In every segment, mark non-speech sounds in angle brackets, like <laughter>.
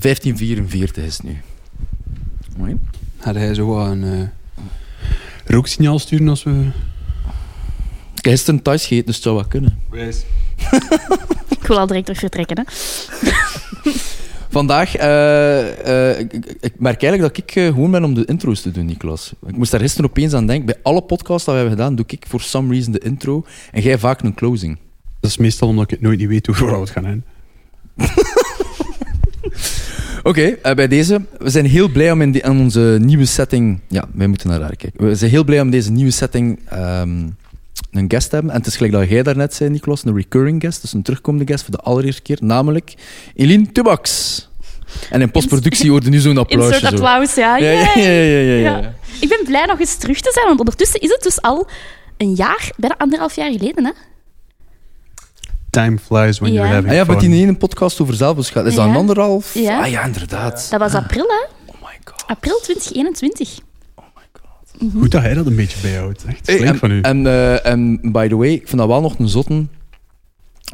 1544 is het nu. Mooi. Had hij zo wat een eh, rooksignaal sturen als we... Ik heb gisteren thuis gegeten, dus het zou wel kunnen. <laughs> Ik wil al direct terug vertrekken. Hè. <laughs> Vandaag, eh, eh, ik, merk eigenlijk dat ik gewoon ben om de intro's te doen, Niklas. Ik moest daar gisteren opeens aan denken. Bij alle podcasts dat we hebben gedaan, doe ik for some reason de intro. En jij vaak een closing. Dat is meestal omdat ik het nooit niet weet hoe we het gaan hebben. <laughs> Oké, eh, bij deze. We zijn heel blij om in, die, onze nieuwe setting... Ja, wij moeten naar daar kijken. We zijn heel blij om deze nieuwe setting ehm, een guest te hebben. En het is gelijk dat jij daarnet zei, Niklas, een recurring guest. Dus een terugkomende guest voor de allereerste keer. Namelijk Eline Tubax. En in postproductie hoorde nu zo'n applausje. Insert applaus, ja, ja, ja, ja, ja. Ja. Ik ben blij nog eens terug te zijn, want ondertussen is het dus al een jaar, bijna anderhalf jaar geleden. Hè? Time flies when Ja. you're having Ah ja, fun. wat die ene podcast over zelfbeschat. Is dat Ja. een anderhalf? Ja. Ah ja, inderdaad. Dat was april, hè? Oh my god. April 2021. Oh my god. Goed dat hij dat een beetje bijhoudt. Echt Hey, en, van u. En, eh, en by the way, ik vind dat wel nog een zotten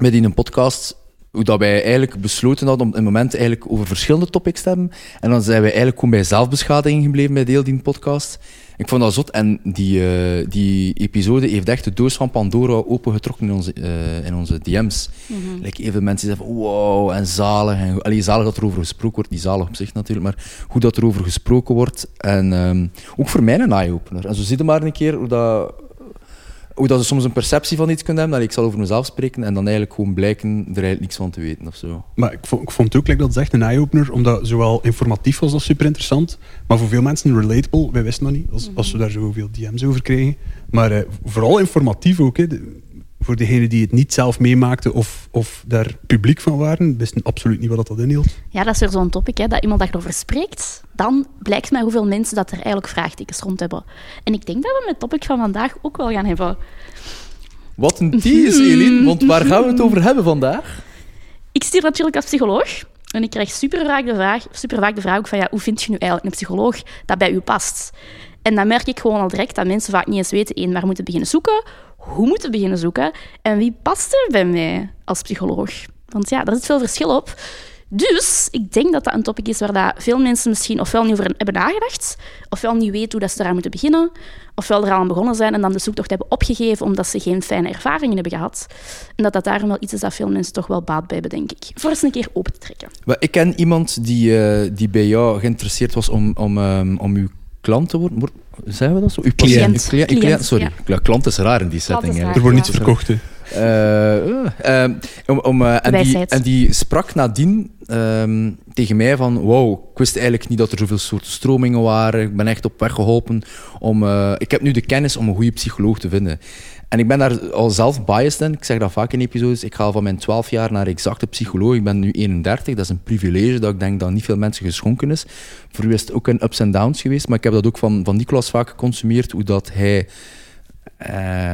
met die een podcast. Hoe dat wij eigenlijk besloten hadden om in het moment eigenlijk over verschillende topics te hebben. En dan zijn wij eigenlijk gewoon bij zelfbeschadiging gebleven bij deel die podcast. Ik vond dat zot. En die, eh, die episode heeft echt de doos van Pandora opengetrokken in onze, eh, in onze DM's. Like, even mensen zeggen van wow, en zalig. En, allee, zalig dat er over gesproken wordt. Niet zalig op zich natuurlijk, maar hoe dat er over gesproken wordt. En ehm, ook voor mij een eye-opener. En zo zie je maar een keer hoe dat, hoe dat je soms een perceptie van iets kunt hebben. Dat ik zal over mezelf spreken en dan eigenlijk gewoon blijken er eigenlijk niks van te weten of zo. Maar ik vond, ik vond het ook, like dat echt een eye-opener, omdat zowel informatief was als super interessant, maar voor veel mensen relatable. Wij wisten dat niet, als, als we daar zoveel DM's over kregen. Maar eh, vooral informatief ook. Hè. Voor degenen die het niet zelf meemaakten of, of daar publiek van waren, wisten absoluut niet wat dat inhield. Ja, dat is weer zo'n topic, hè, dat iemand daarover spreekt. Dan blijkt mij hoeveel mensen dat er eigenlijk vraagtekens rond hebben. En ik denk dat we met het topic van vandaag ook wel gaan hebben. Wat een tease, Eline. <laughs> Want waar gaan we het over hebben vandaag? Ik stuur natuurlijk als psycholoog. En ik krijg super vaak de vraag, super vaak de vraag ook van ja, hoe vind je nu eigenlijk een psycholoog dat bij u past? En dan merk ik gewoon al direct dat mensen vaak niet eens weten, één, waar moeten beginnen zoeken, hoe moeten beginnen zoeken en wie past er bij mij als psycholoog? Want ja, daar zit veel verschil op. Dus ik denk dat dat een topic is waar dat veel mensen misschien ofwel niet over hebben nagedacht, ofwel niet weten hoe dat ze eraan moeten beginnen, ofwel er al aan begonnen zijn en dan de zoektocht hebben opgegeven omdat ze geen fijne ervaringen hebben gehad. En dat dat daarom wel iets is dat veel mensen toch wel baat bij hebben, denk ik. Voor eens een keer open te trekken. Ik ken iemand die, eh, die bij jou geïnteresseerd was om, om, ehm, om uw klant te worden. Zeggen we dat zo? Uw Cliënt. Uw cliënt, uw Cliënt, cliënt, sorry. ja. Klant is raar in die setting. Er wordt niets verkocht. hè. Eh, en, die, en die sprak nadien ehm, tegen mij van wow, ik wist eigenlijk niet dat er zoveel soorten stromingen waren. Ik ben echt op weg geholpen. Om, ik heb nu de kennis om een goede psycholoog te vinden. En ik ben daar al zelf biased in. Ik zeg dat vaak in episodes. Ik ga al van mijn 12 jaar naar exacte psycholoog. Ik ben nu 31. Dat is een privilege dat ik denk dat niet veel mensen geschonken is. Voor u is het ook een ups en downs geweest. Maar ik heb dat ook van, van Nicolas vaak geconsumeerd. Hoe dat hij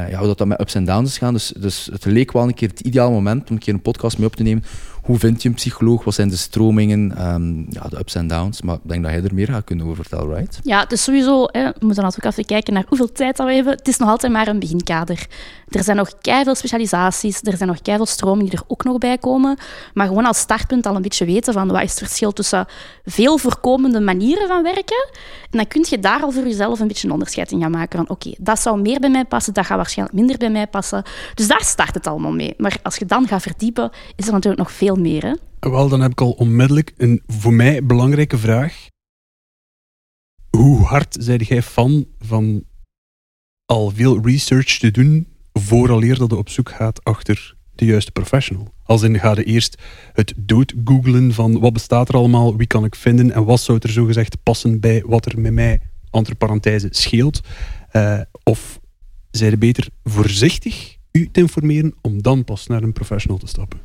ja, hoe dat, dat met ups en downs is gaan. Dus, dus het leek wel een keer het ideale moment om een keer een podcast mee op te nemen. Hoe vind je een psycholoog? Wat zijn de stromingen? Ehm, ja, de ups en downs. Maar ik denk dat jij er meer gaat kunnen over vertellen, right? Ja, het is sowieso, hè, we moeten natuurlijk even kijken naar hoeveel tijd dat we hebben. Het is nog altijd maar een beginkader. Er zijn nog veel specialisaties, er zijn nog veel stromingen die er ook nog bij komen. Maar gewoon als startpunt al een beetje weten van wat is het verschil tussen veel voorkomende manieren van werken. En dan kun je daar al voor jezelf een beetje een onderscheid in gaan maken van oké, dat zou meer bij mij passen, dat gaat waarschijnlijk minder bij mij passen. Dus daar start het allemaal mee. Maar als je dan gaat verdiepen, is er natuurlijk nog veel meer. Hè? Wel, dan heb ik al onmiddellijk een voor mij belangrijke vraag. Hoe hard zijde jij fan van al veel research te doen vooraleer dat je op zoek gaat achter de juiste professional? Als in, ga je eerst het dood googlen van wat bestaat er allemaal, wie kan ik vinden en wat zou er zogezegd passen bij wat er met mij, entre parenthese, scheelt? Eh, of zij je beter voorzichtig u te informeren om dan pas naar een professional te stappen?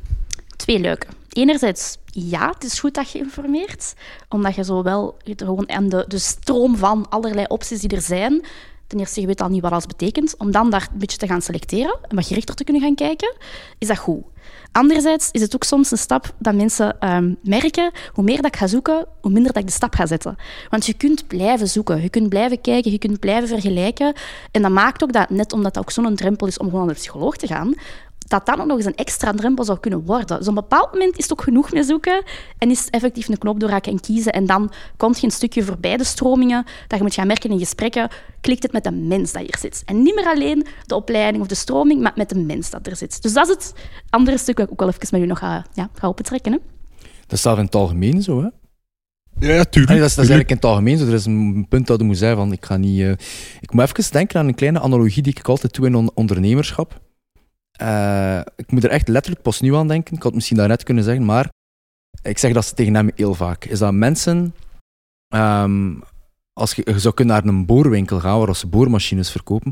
Twee leuke. Enerzijds, ja, het is goed dat je informeert, omdat je zo wel je er gewoon aan de, de stroom van allerlei opties die er zijn. Ten eerste, je weet al niet wat alles betekent. Om dan daar een beetje te gaan selecteren en wat gerichter te kunnen gaan kijken, is dat goed. Anderzijds is het ook soms een stap dat mensen ehm, merken, hoe meer dat ik ga zoeken, hoe minder dat ik de stap ga zetten. Want je kunt blijven zoeken, je kunt blijven kijken, je kunt blijven vergelijken. En dat maakt ook dat, net omdat dat ook zo'n drempel is om gewoon naar de psycholoog te gaan, dat dat nog eens een extra drempel zou kunnen worden. Dus op een bepaald moment is het ook genoeg met zoeken en is effectief een knop doorhakken en kiezen. En dan komt je een stukje voorbij de stromingen, dat je moet gaan merken in gesprekken, klikt het met de mens dat hier zit. En niet meer alleen de opleiding of de stroming, maar met de mens dat er zit. Dus dat is het andere stuk dat ik ook wel even met u nog ga, ja, ga opentrekken. Hè? Dat staat in het algemeen zo, hè? Ja, ja tuurlijk. Allee, dat, is, dat is eigenlijk in het algemeen zo. Er is een punt dat je moet zeggen van, ik ga niet... eh, ik moet even denken aan een kleine analogie die ik altijd doe in on- ondernemerschap. Eh, ik moet er echt letterlijk pas nu aan denken. Ik had het misschien daarnet kunnen zeggen, maar ik zeg dat tegen hem heel vaak. Is dat mensen... ehm, als je, je zou kunnen naar een boorwinkel gaan waar ze boormachines verkopen.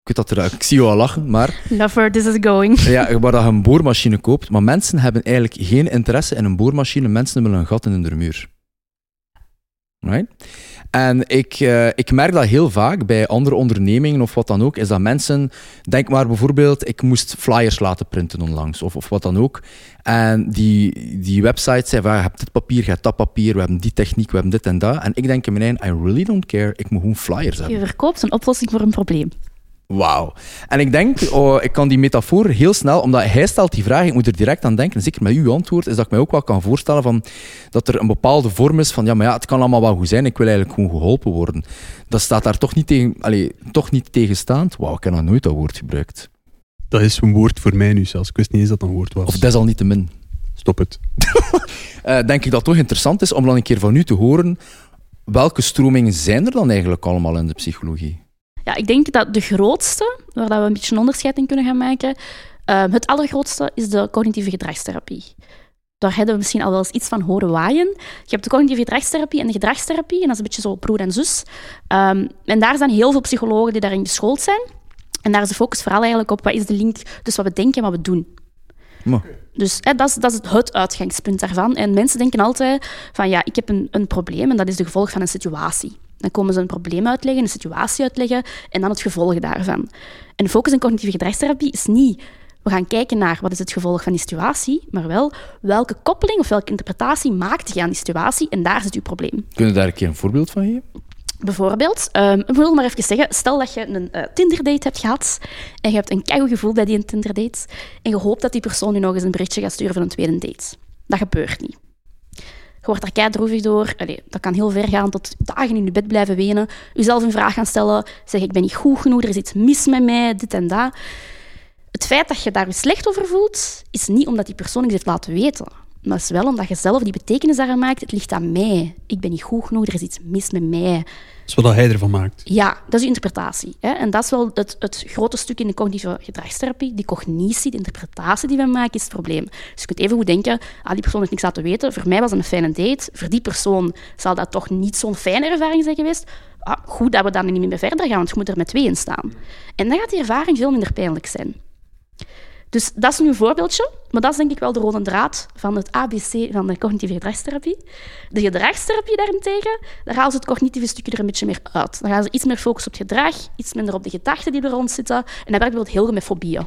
Ik weet dat er... Ik zie je al lachen, maar... Love where this is going. <laughs> Ja, waar dat je een boormachine koopt. Maar mensen hebben eigenlijk geen interesse in een boormachine. Mensen willen een gat in de muur. Right? En ik, eh, ik merk dat heel vaak bij andere ondernemingen of wat dan ook, is dat mensen, denk maar bijvoorbeeld, ik moest flyers laten printen onlangs of, of wat dan ook. En die, die website zei van, je hebt dit papier, je hebt dat papier, we hebben die techniek, we hebben dit en dat. En ik denk in mijn eigen, I really don't care, ik moet gewoon flyers hebben. Je verkoopt een oplossing voor een probleem. Wauw. En ik denk, oh, ik kan die metafoor heel snel, omdat hij stelt die vraag, ik moet er direct aan denken, zeker met uw antwoord, is dat ik mij ook wel kan voorstellen van, dat er een bepaalde vorm is van, ja, maar ja, het kan allemaal wel goed zijn, ik wil eigenlijk gewoon geholpen worden. Dat staat daar toch niet, tegen, toch niet tegenstaand. Wauw, ik heb nog nooit dat woord gebruikt. Dat is een woord voor mij nu zelfs. Ik wist niet eens dat dat een woord was. Of desalniettemin. Stop het. <laughs> Eh, denk ik dat het toch interessant is om dan een keer van u te horen, welke stromingen zijn er dan eigenlijk allemaal in de psychologie? Ja, ik denk dat de grootste, waar dat we een beetje een onderscheid in kunnen gaan maken, ehm, het allergrootste is de cognitieve gedragstherapie. Daar hebben we misschien al wel eens iets van horen waaien. Je hebt de cognitieve gedragstherapie en de gedragstherapie, en dat is een beetje zo broer en zus. Ehm, en daar zijn heel veel psychologen die daarin geschoold zijn. En daar is de focus vooral eigenlijk op wat is de link tussen wat we denken en wat we doen. Dus hè, dat, is, dat is het, het uitgangspunt daarvan. En mensen denken altijd van ja, ik heb een, een probleem en dat is de gevolg van een situatie. Dan komen ze een probleem uitleggen, een situatie uitleggen en dan het gevolg daarvan. En focus in cognitieve gedragstherapie is niet we gaan kijken naar wat is het gevolg van die situatie, maar wel welke koppeling of welke interpretatie maakt je aan die situatie en daar zit uw probleem. kunnen we daar een keer een voorbeeld van geven? Bijvoorbeeld, ehm, ik wil maar even zeggen, stel dat je een eh, Tinder-date hebt gehad en je hebt een keigoed gevoel bij die Tinder-date en je hoopt dat die persoon je nog eens een berichtje gaat sturen voor een tweede date. Dat gebeurt niet. Wordt er keidroevig door. Dat kan heel ver gaan tot dagen in je bed blijven wenen. Jezelf een vraag gaan stellen. Zeggen, ik ben niet goed genoeg, er is iets mis met mij, dit en dat. Het feit dat je daar slecht over voelt, is niet omdat die persoon iets heeft laten weten. Maar is wel omdat je zelf die betekenis daaraan maakt. Het ligt aan mij. Ik ben niet goed genoeg, er is iets mis met mij. Dat is wat hij ervan maakt. Ja, dat is je interpretatie. Hè? En dat is wel het, het grote stuk in de cognitieve gedragstherapie. Die cognitie, de interpretatie die we maken, is het probleem. Dus je kunt even goed denken, ah, die persoon heeft niks laten weten. Voor mij was het een fijne date. Voor die persoon zal dat toch niet zo'n fijne ervaring zijn geweest. Ah, goed dat we dan niet meer verder gaan, want je moet er met twee in staan. En dan gaat die ervaring veel minder pijnlijk zijn. Dus dat is nu een voorbeeldje, maar dat is denk ik wel de rode draad van het ABC van de cognitieve gedragstherapie. De gedragstherapie daarentegen, daar halen ze het cognitieve stukje er een beetje meer uit. Dan gaan ze iets meer focussen op het gedrag, iets minder op de gedachten die er rond zitten. En dat werkt bijvoorbeeld heel goed met fobieën.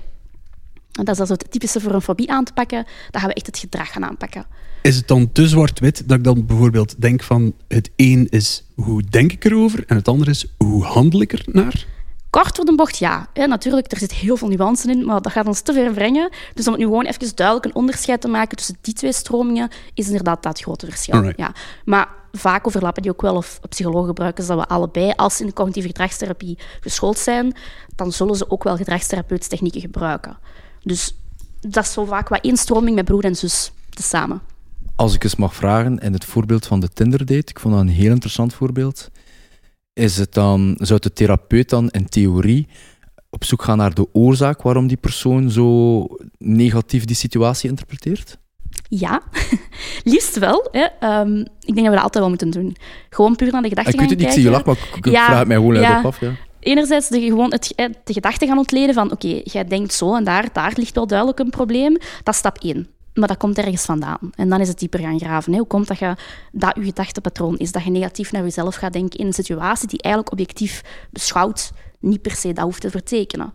En dat is also het typische voor een fobie aan te pakken, dan gaan we echt het gedrag gaan aanpakken. Is het dan te zwart-wit dat ik dan bijvoorbeeld denk van het een is hoe denk ik erover en het andere is hoe handel ik er naar? Kort voor de bocht, ja. ja. Natuurlijk, er zit heel veel nuance in, maar dat gaat ons te ver brengen. Dus om het nu gewoon even duidelijk een onderscheid te maken tussen die twee stromingen, is inderdaad dat grote verschil. Alright. Ja. Maar vaak overlappen die ook wel, of psychologen gebruiken ze dat we allebei, als ze in de cognitieve gedragstherapie geschoold zijn, dan zullen ze ook wel gedragstherapeutische technieken gebruiken. Dus dat is zo vaak wat één stroming met broer en zus tezamen. Als ik eens mag vragen, in het voorbeeld van de Tinder-date, ik vond dat een heel interessant voorbeeld, is het dan, zou de therapeut dan in theorie op zoek gaan naar de oorzaak waarom die persoon zo negatief die situatie interpreteert? Ja, <laughs> liefst wel. Hè. Ehm, ik denk dat we dat altijd wel moeten doen. Gewoon puur naar de gedachten ik weet het gaan niet, ik zie je kijken. lach, maar ik, Ja, vraag het mij gewoon ja. uit op af. Ja. enerzijds de, gewoon het, eh, de gedachte gaan ontleden van oké, jij denkt zo en daar, daar ligt wel duidelijk een probleem. Dat is stap één. Maar dat komt ergens vandaan. En dan is het dieper gaan graven. Hè. Hoe komt dat je, dat je gedachtepatroon is? Dat je negatief naar jezelf gaat denken in een situatie die eigenlijk objectief beschouwd niet per se dat hoeft te vertekenen.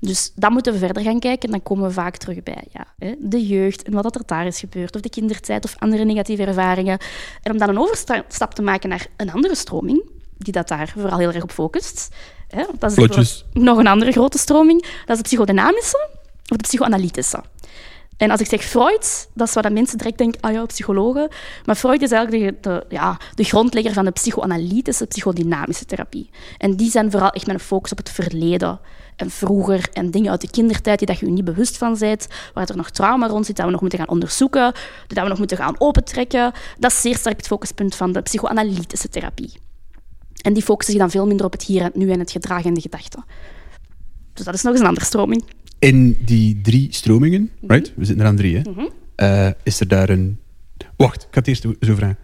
Dus dan moeten we verder gaan kijken. Dan komen we vaak terug bij ja, hè, de jeugd en wat dat er daar is gebeurd. Of de kindertijd of andere negatieve ervaringen. En om dan een overstap te maken naar een andere stroming, die dat daar vooral heel erg op focust. Hè, dat is nog een andere grote stroming. Dat is de psychodynamische. of de psychoanalytische. En als ik zeg Freud, dat is wat mensen direct denken, ah ja, psychologen. Maar Freud is eigenlijk de, ja, de grondlegger van de psychoanalytische, psychodynamische therapie. En die zijn vooral echt met een focus op het verleden en vroeger en dingen uit de kindertijd die dat je je niet bewust van bent, waar er nog trauma rond zit, dat we nog moeten gaan onderzoeken, dat we nog moeten gaan opentrekken. Dat is zeer sterk het focuspunt van de psychoanalytische therapie. En die focussen zich dan veel minder op het hier en nu en het gedrag en de gedachten. Dus dat is nog eens een andere stroming. In die drie stromingen, right? We zitten er aan drie, hè? Mhm. Eh, is er daar een... Wacht, ik ga het eerst zo vragen.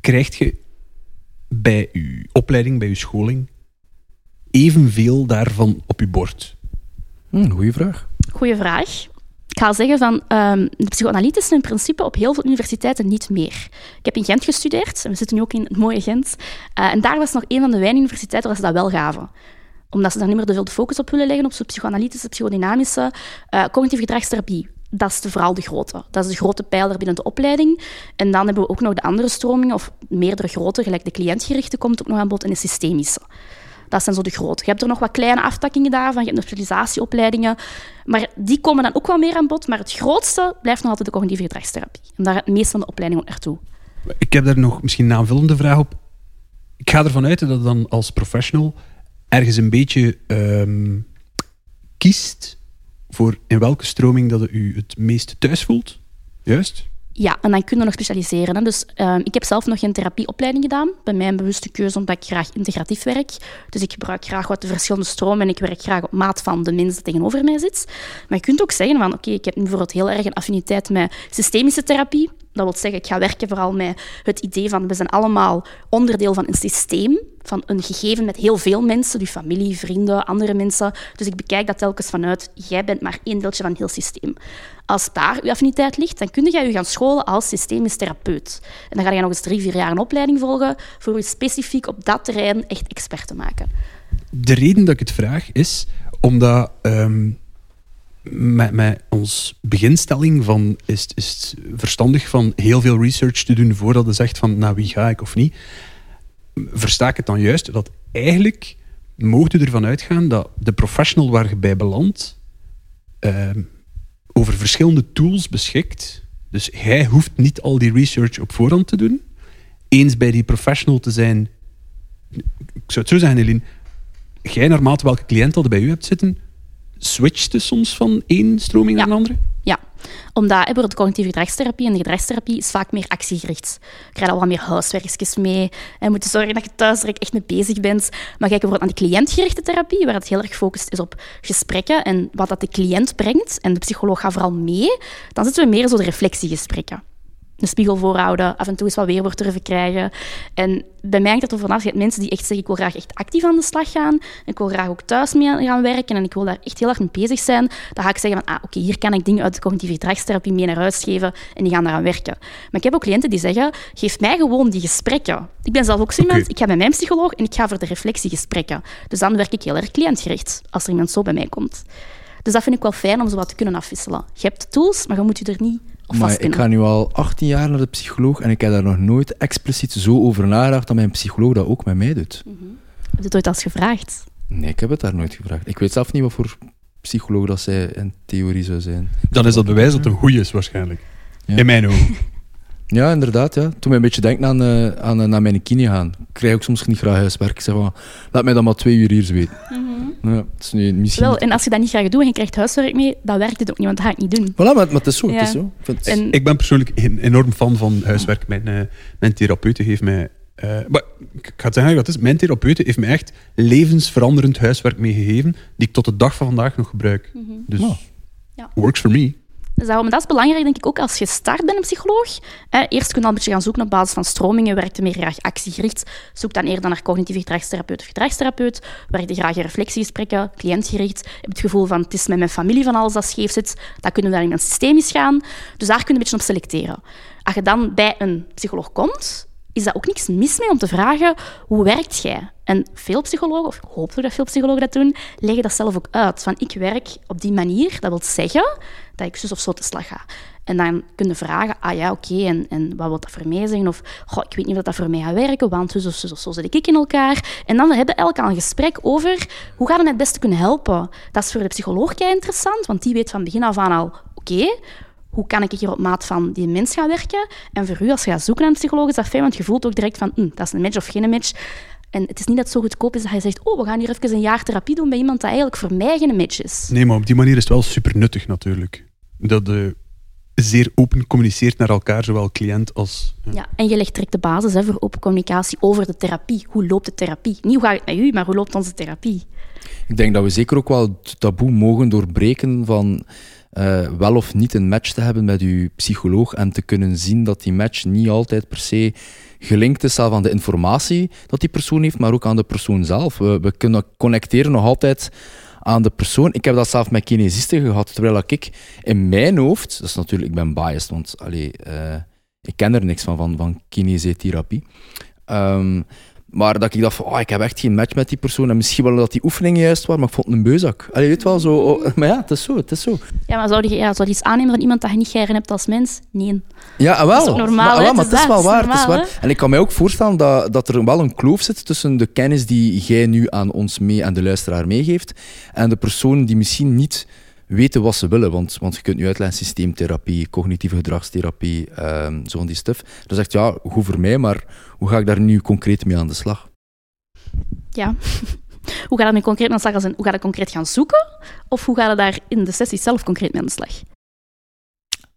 Krijgt je bij je opleiding, bij je scholing, evenveel daarvan op je bord? Hm, goeie vraag. Goeie vraag. Ik ga zeggen van ehm, de psychoanalytische in principe op heel veel universiteiten niet meer. Ik heb in Gent gestudeerd en we zitten nu ook in het mooie Gent. Eh, en daar was nog een van de weinige universiteiten waar ze dat wel gaven omdat ze daar niet meer te veel de focus op willen leggen, op zo'n psychoanalytische, psychodynamische, uh, cognitieve gedragstherapie. Dat is de, vooral de grote. Dat is de grote pijler binnen de opleiding. En dan hebben we ook nog de andere stromingen, of meerdere grote, gelijk de cliëntgerichte komt ook nog aan bod, en de systemische. Dat zijn zo de grote. Je hebt er nog wat kleine aftakkingen daarvan, je hebt nog specialisatieopleidingen, maar die komen dan ook wel meer aan bod. Maar het grootste blijft nog altijd de cognitieve gedragstherapie. En daar gaat het meest van de opleiding ook naartoe. Ik heb daar nog misschien een aanvullende vraag op. Ik ga ervan uit dat dan als professional ergens een beetje ehm, kiest voor in welke stroming dat u het meest thuis voelt. Juist? Ja, en dan kun je nog specialiseren. Hè. Dus ehm, ik heb zelf nog geen therapieopleiding gedaan. Bij mij een bewuste keuze omdat ik graag integratief werk. Dus ik gebruik graag wat de verschillende stromen en ik werk graag op maat van de mens die tegenover mij zit. Maar je kunt ook zeggen van oké, ik heb bijvoorbeeld heel erg een affiniteit met systemische therapie. Dat wil zeggen, ik ga werken vooral met het idee van we zijn allemaal onderdeel van een systeem, van een gegeven met heel veel mensen, je familie, vrienden, andere mensen. Dus ik bekijk dat telkens vanuit, jij bent maar één deeltje van een heel systeem. Als daar uw affiniteit ligt, dan kun je je gaan scholen als systemisch therapeut. En dan ga je nog eens drie, vier jaar een opleiding volgen voor je specifiek op dat terrein echt expert te maken. De reden dat ik het vraag is omdat ehm, met, ons beginstelling van is, is het verstandig van heel veel research te doen voordat je zegt van nou wie ga ik of niet, versta ik het dan juist dat eigenlijk mocht u ervan uitgaan dat de professional waar je bij belandt ehm, over verschillende tools beschikt. Dus hij hoeft niet al die research op voorhand te doen. Eens bij die professional te zijn, ik zou het zo zeggen, Eline, jij naarmate welke cliënt dat bij u hebt zitten, switchte soms van één stroming naar een andere? Ja, omdat de cognitieve gedragstherapie en de gedragstherapie is vaak meer actiegericht. Je krijgt al wat meer huiswerkjes mee. En moet zorgen dat je thuis er echt mee bezig bent. Maar kijk bijvoorbeeld aan de cliëntgerichte therapie, waar het heel erg gefocust is op gesprekken en wat dat de cliënt brengt. En de psycholoog gaat vooral mee. Dan zitten we meer zo de reflectiegesprekken een spiegel voorhouden, af en toe eens wat weerwoord durven krijgen. En bij mij hangt het er vanaf. Je hebt mensen die echt zeggen, ik wil graag echt actief aan de slag gaan. Ik wil graag ook thuis mee gaan werken en ik wil daar echt heel erg mee bezig zijn. Dan ga ik zeggen van, ah, oké, hier kan ik dingen uit de cognitieve gedragstherapie mee naar huis geven en die gaan daaraan werken. Maar ik heb ook cliënten die zeggen, geef mij gewoon die gesprekken. Ik ben zelf ook zo iemand, ik ga bij mijn psycholoog en ik ga voor de reflectiegesprekken. Dus dan werk ik heel erg cliëntgericht, als er iemand zo bij mij komt. Dus dat vind ik wel fijn om zo wat te kunnen afwisselen. Je hebt tools, maar je moet je er niet maar ik ga nu al 18 jaar naar de psycholoog en ik heb daar nog nooit expliciet zo over nagedacht dat mijn psycholoog dat ook met mij doet. Mm -hmm. Heb je het ooit als gevraagd? Nee, ik heb het daar nooit gevraagd. Ik weet zelf niet wat voor psycholoog dat zij in theorie zou zijn. Dan is dat bewijs dat het een goeie is, waarschijnlijk. Ja. In mijn ogen. <laughs> Ja, inderdaad. Ja. Toen mij een beetje denken aan, uh, aan uh, naar mijn kine gaan. Ik krijg ook soms niet graag huiswerk. Ik zeg van, laat mij dan maar twee uur hier weten. Mm -hmm. ja, is nu misschien Wel, en als je dat niet graag doet en je krijgt huiswerk mee, dan werkt het ook niet, want dat ga ik niet doen. Voilà, maar, maar het is zo. Ja. Het is zo. Ik, vind... en... ik ben persoonlijk een enorm fan van huiswerk. Mijn, uh, mijn therapeute heeft mij... maar ik ga het zeggen wat het is. Mijn therapeute heeft mij echt levensveranderend huiswerk meegegeven, die ik tot de dag van vandaag nog gebruik. Mm -hmm. Dus, ja. works for me. Dus daarom, dat is belangrijk, denk ik, ook als je start bent een psycholoog. Eerst kun je al een beetje gaan zoeken op basis van stromingen. Werkt je meer graag actiegericht? Zoek dan eerder naar cognitieve gedragstherapeut of gedragstherapeut. Werk je graag in reflectiegesprekken, cliëntgericht? Heb het gevoel van, het is met mijn familie van alles dat scheef zit. Dan kunnen we in een systemisch gaan. Dus daar kun je een beetje op selecteren. Als je dan bij een psycholoog komt, is dat ook niks mis mee om te vragen, hoe werkt jij? En veel psychologen, of hopelijk dat veel psychologen dat doen, leggen dat zelf ook uit. Van, ik werk op die manier, dat wil zeggen dat ik zus of zo te slag ga. En dan kunnen vragen, ah ja, oké, en, en wat wil dat voor mij zeggen? Of, ik weet niet of dat voor mij gaat werken, want zus of, of zo zit ik in elkaar. En dan hebben we elk al een gesprek over, hoe gaan we het beste kunnen helpen? Dat is voor de psycholoog interessant, want die weet van begin af aan al, oké, hoe kan ik hier op maat van die mens gaan werken? En voor u, als je gaat zoeken naar een psycholoog, is dat fijn, want je voelt ook direct van, hm, dat is een match of geen match. En het is niet dat het zo goedkoop is dat je zegt, oh, we gaan hier even een jaar therapie doen bij iemand dat eigenlijk voor mij geen match is. Nee, maar op die manier is het wel super nuttig natuurlijk. Dat de zeer open communiceert naar elkaar, zowel cliënt als... Ja, en je legt direct de basis hè, voor open communicatie over de therapie. Hoe loopt de therapie? Niet hoe gaat het met u, maar hoe loopt onze therapie? Ik denk dat we zeker ook wel het taboe mogen doorbreken van uh, wel of niet een match te hebben met uw psycholoog en te kunnen zien dat die match niet altijd per se gelinkt is zelf aan de informatie dat die persoon heeft, maar ook aan de persoon zelf. We, we kunnen connecteren nog altijd aan de persoon. Ik heb dat zelf met kinesisten gehad, terwijl ik in mijn hoofd, dat is natuurlijk, ik ben biased, want allee, uh, ik ken er niks van, van, van kinesietherapie. Um, maar dat ik dacht van, oh, ik heb echt geen match met die persoon. En misschien wel dat die oefeningen juist waren, maar ik vond het een beuzak. Allee, weet wel, zo. Oh, <laughs> maar ja, het is zo, het is zo. Ja, maar zou je, ja, zou je iets aannemen van iemand dat je niet geëren hebt als mens? Nee. Ja, wel. Dat is ook normaal, maar, maar Het is wel waar. het is Het is normaal, waar. En ik kan mij ook voorstellen dat, dat er wel een kloof zit tussen de kennis die jij nu aan ons mee, aan de luisteraar meegeeft, en de persoon die misschien niet weten wat ze willen. Want, want je kunt nu uitleggen systeemtherapie, cognitieve gedragstherapie, ehm, zo van die stuff. Dan zegt ja, goed voor mij, maar hoe ga ik daar nu concreet mee aan de slag? Ja. <laughs> Hoe gaat het nu concreet aan de slag? Als in, Hoe gaat het concreet gaan zoeken? Of hoe gaat het daar in de sessie zelf concreet mee aan de slag?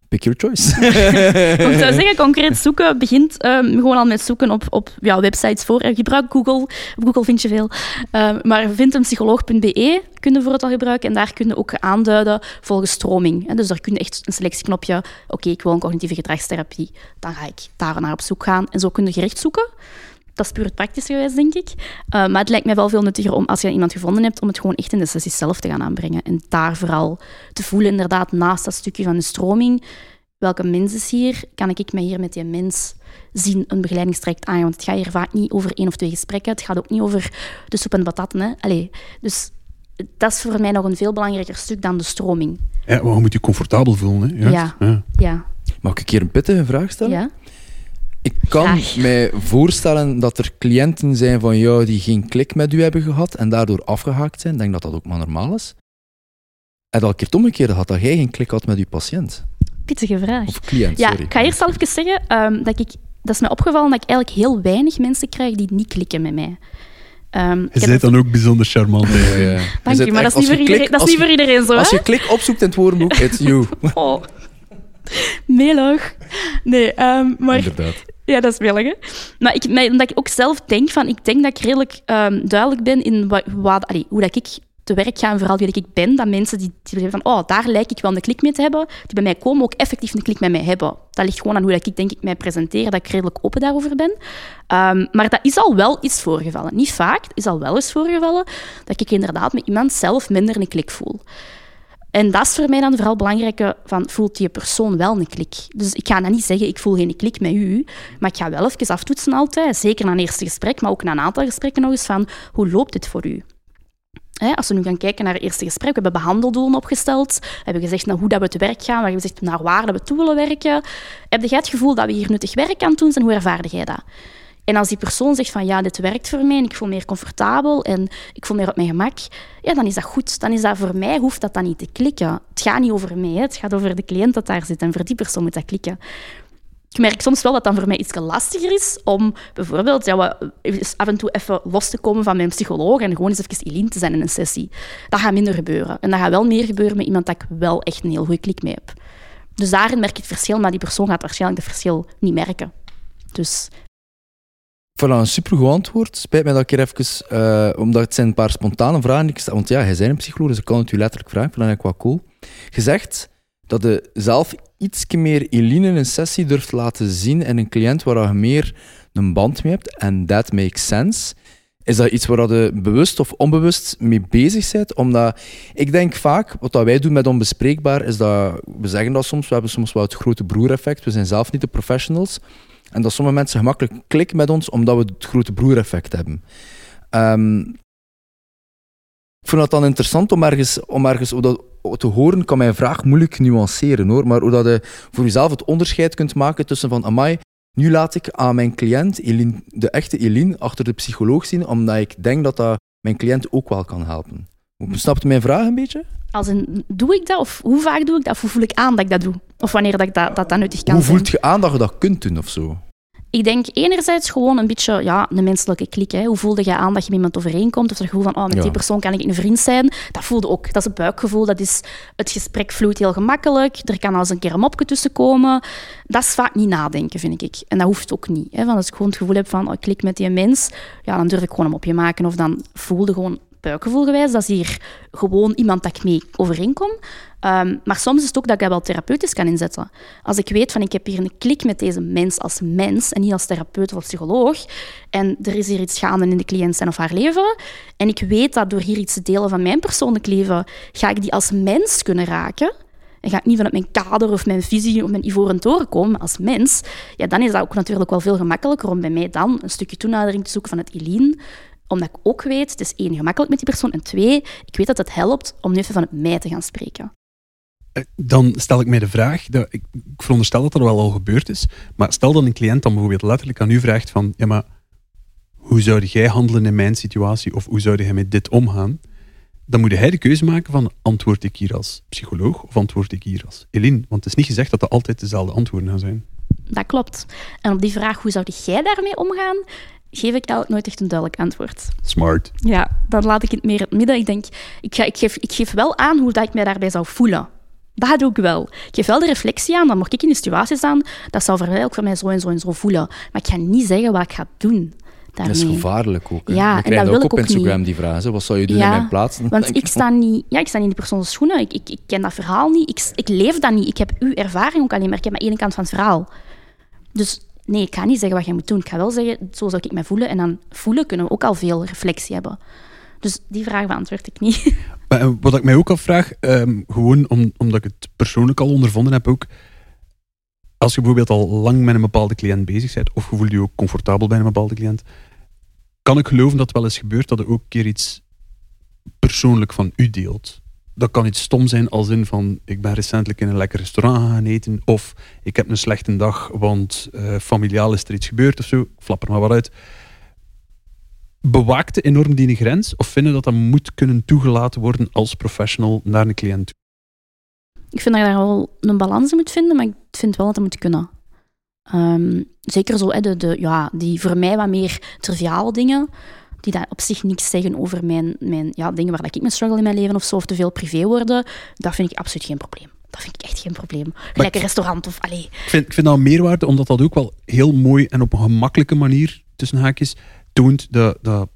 Pick your choice. <laughs> Ik zou <laughs> zeggen, concreet zoeken begint ehm, gewoon al met zoeken op, op ja, websites voor. Eh, gebruik Google. Op Google vind je veel. Ehm, maar vind een psycholoog.be kun je voor het al gebruiken. En daar kun je ook aanduiden volgens stroming. hè. Dus daar kun je echt een selectieknopje... Oké, ik wil een cognitieve gedragstherapie. Dan ga ik daar naar op zoek gaan. En zo kun je gericht zoeken. Dat is puur het praktische gewijs, denk ik. Uh, maar het lijkt mij wel veel nuttiger om, als je iemand gevonden hebt, om het gewoon echt in de sessie zelf te gaan aanbrengen. En daar vooral te voelen, inderdaad, naast dat stukje van de stroming, welke mens is hier? Kan ik mij hier met die mens zien een begeleidingstraject aan? Want het gaat hier vaak niet over één of twee gesprekken. Het gaat ook niet over de soep en de patatten. Hè? Allee, dus dat is voor mij nog een veel belangrijker stuk dan de stroming. Ja, maar je moet je comfortabel voelen. Hè? Juist. Ja. Ja. Ja. Mag ik een keer een pittige vraag stellen? ja. Ik kan mij voorstellen dat er cliënten zijn van jou die geen klik met u hebben gehad en daardoor afgehaakt zijn. Ik denk dat dat ook maar normaal is. En dat ik het omgekeerde had, dat jij geen klik had met uw patiënt. Pittige vraag. Of cliënt, Ja, sorry. ik ga eerst al even zeggen ehm, dat ik... Dat is mij opgevallen dat ik eigenlijk heel weinig mensen krijg die niet klikken met mij. Ehm, ik Je bent dan ook bijzonder charmant. hè. Ja, ja. Dank Je maar dat is niet als voor je iedereen, klik- dat is als niet voor iedereen zo, Als je klik opzoekt in het woordenboek, it's you. <laughs> Oh. Melig. Nee, ehm, maar... Inderdaad. Ja, dat is melig, hè? Maar ik, maar omdat ik ook zelf denk van... Ik denk dat ik redelijk ehm, duidelijk ben in wat, wat, allee, hoe dat ik te werk ga en vooral wie dat ik ben. Dat mensen die, die zeggen van... Oh, daar lijk ik wel een klik mee te hebben. Die bij mij komen ook effectief een klik met mij hebben. Dat ligt gewoon aan hoe dat ik denk ik mij presenteer. Dat ik redelijk open daarover ben. Ehm, maar dat is al wel iets voorgevallen. Niet vaak, is al wel eens voorgevallen dat ik inderdaad met iemand zelf minder een klik voel. En dat is voor mij dan vooral het belangrijke van, voelt die persoon wel een klik? Dus ik ga dan niet zeggen, ik voel geen klik met u, maar ik ga wel even aftoetsen altijd, zeker na een eerste gesprek, maar ook na een aantal gesprekken nog eens van, hoe loopt dit voor u? Als we nu gaan kijken naar het eerste gesprek, we hebben behandeldoelen opgesteld, we hebben gezegd naar hoe dat we te werk gaan, we hebben gezegd naar waar dat we toe willen werken. Heb jij het gevoel dat we hier nuttig werk aan doen zijn? Hoe ervaarde jij dat? En als die persoon zegt van ja, dit werkt voor mij en ik voel me meer comfortabel en ik voel me meer op mijn gemak, ja, dan is dat goed. Dan is dat voor mij, hoeft dat dan niet te klikken. Het gaat niet over mij, het gaat over de cliënt dat daar zit en voor die persoon moet dat klikken. Ik merk soms wel dat dat voor mij iets lastiger is om bijvoorbeeld ja, af en toe even los te komen van mijn psycholoog en gewoon eens even Eline te zijn in een sessie. Dat gaat minder gebeuren. En dat gaat wel meer gebeuren met iemand dat ik wel echt een heel goede klik mee heb. Dus daarin merk ik het verschil, maar die persoon gaat waarschijnlijk het verschil niet merken. Dus Voilà, een supergoed antwoord. Spijt mij dat ik hier even... eh, omdat het zijn een paar spontane vragen ik. Want ja, jij bent een psycholoog, dus ik kan het u letterlijk vragen. Ik vind dat eigenlijk wel cool. Je zegt dat je zelf iets meer Eline in een sessie durft laten zien en een cliënt waar je meer een band mee hebt. En that makes sense. Is dat iets waar je bewust of onbewust mee bezig bent? Omdat ik denk vaak, wat dat wij doen met Onbespreekbaar, is dat we zeggen dat soms, we hebben soms wel het grote broereffect. We zijn zelf niet de professionals. En dat sommige mensen gemakkelijk klikken met ons omdat we het grote broereffect hebben. Ehm, ik vind dat dan interessant om ergens, om ergens te horen, kan mijn vraag moeilijk nuanceren hoor. Maar hoe dat je voor jezelf het onderscheid kunt maken tussen van amai, nu laat ik aan mijn cliënt, de echte Eline, achter de psycholoog zien, omdat ik denk dat dat mijn cliënt ook wel kan helpen. Snapt mijn vraag een beetje? Als een, doe ik dat? Of hoe vaak doe ik dat? Of hoe voel ik aan dat ik dat doe? Of wanneer dat, ik dat, dat, dat nuttig kan Hoe zijn? voelt je aan dat je dat kunt doen of zo? Ik denk enerzijds gewoon een beetje ja, een menselijke klik. Hè. Hoe voelde je aan dat je met iemand overeenkomt? Of het gevoel van, oh, met Ja. die persoon kan ik een vriend zijn. Dat voelde ook. Dat is een buikgevoel. Dat is, het gesprek vloeit heel gemakkelijk. Er kan als een keer een mopje tussen komen. Dat is vaak niet nadenken, vind ik. En dat hoeft ook niet. Hè. Als ik gewoon het gevoel heb van, oh, ik klik met die mens, ja, dan durf ik gewoon een mopje maken. Of dan voelde gewoon buikgevoelgewijs. Dat is hier gewoon iemand dat ik mee overeenkom. Ehm, maar soms is het ook dat ik dat wel therapeutisch kan inzetten. Als ik weet van ik heb hier een klik met deze mens als mens en niet als therapeut of psycholoog. En er is hier iets gaande in de cliënt zijn of haar leven. En ik weet dat door hier iets te delen van mijn persoonlijk leven, ga ik die als mens kunnen raken. En ga ik niet vanuit mijn kader of mijn visie of mijn ivoren toren komen, als mens, ja, dan is dat ook natuurlijk wel veel gemakkelijker om bij mij dan een stukje toenadering te zoeken van het Eline omdat ik ook weet, het is één, gemakkelijk met die persoon. En twee, ik weet dat het helpt om nu even vanuit mij te gaan spreken. Eh, Dan stel ik mij de vraag, dat, ik, ik veronderstel dat dat wel al gebeurd is, maar stel dat een cliënt dan bijvoorbeeld letterlijk aan u vraagt van, ja maar, hoe zou jij handelen in mijn situatie of hoe zou jij met dit omgaan? Dan moet hij de keuze maken van, antwoord ik hier als psycholoog of antwoord ik hier als Eline? Want het is niet gezegd dat er altijd dezelfde antwoorden gaan zijn. Dat klopt. En op die vraag, hoe zou jij daarmee omgaan, geef ik eigenlijk nooit echt een duidelijk antwoord. Smart. Ja, dan laat ik het meer in het midden. Ik denk, ik, ga, ik, geef, ik geef wel aan hoe dat ik mij daarbij zou voelen. Dat doe ik wel. Ik geef wel de reflectie aan, dan mocht ik in de situatie staan, dat zou voor mij ook voor mij zo en zo en zo voelen. Maar ik ga niet zeggen wat ik ga doen Dat is daarmee. gevaarlijk ook. hè. Ja, We en krijgen dat ook wil op ik ook Instagram niet. die vraag. hè. Wat zou je doen Ja, in mijn plaats? Want ik sta, niet, ja, ik sta niet in die persoons schoenen. Ik, ik, ik ken dat verhaal niet. Ik, ik leef dat niet. Ik heb uw ervaring ook alleen maar. Ik heb maar één kant van het verhaal. Dus nee, ik ga niet zeggen wat jij moet doen. Ik ga wel zeggen, zo zou ik mij voelen. En dan voelen kunnen we ook al veel reflectie hebben. Dus die vraag beantwoord ik niet. <laughs> Maar, eh, wat ik mij ook afvraag, ehm, gewoon om, omdat ik het persoonlijk al ondervonden heb ook, als je bijvoorbeeld al lang met een bepaalde cliënt bezig bent, of je voelt je ook comfortabel bij een bepaalde cliënt, kan ik geloven dat het wel eens gebeurt dat er ook een keer iets persoonlijk van u deelt. Dat kan iets stom zijn als in van, ik ben recentelijk in een lekker restaurant gaan eten, of ik heb een slechte dag, want eh, familiaal is er iets gebeurd of zo, flap maar wat uit bewaakte enorm die grens of vinden dat dat moet kunnen toegelaten worden als professional naar een cliënt toe? ik vind dat je daar wel een balans in moet vinden, maar ik vind wel dat dat moet kunnen. Ehm, zeker zo, hè, de, de, ja, die voor mij wat meer triviale dingen, die daar op zich niks zeggen over mijn, mijn ja, dingen waar dat ik mee struggle in mijn leven of zo, of te veel privé worden, dat vind ik absoluut geen probleem. Dat vind ik echt geen probleem. Gelijk een restaurant of... Allee, Ik vind, ik vind dat een meerwaarde, omdat dat ook wel heel mooi en op een gemakkelijke manier, tussen haakjes, toont dat, dat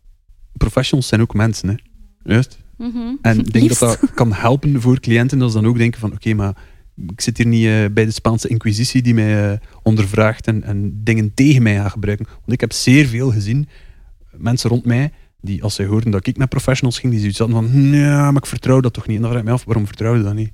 professionals zijn ook mensen. Hè? Juist. mhm. En ik denk Liefst. dat dat kan helpen voor cliënten, dat ze dan ook denken van, oké, maar ik zit hier niet eh, bij de Spaanse inquisitie die mij eh, ondervraagt en, en dingen tegen mij gaat gebruiken. Want ik heb zeer veel gezien, mensen rond mij, die als zij hoorden dat ik naar professionals ging, die zoiets hadden van, ja, maar ik vertrouw dat toch niet. En dan vraag ik af, waarom vertrouw je dat niet?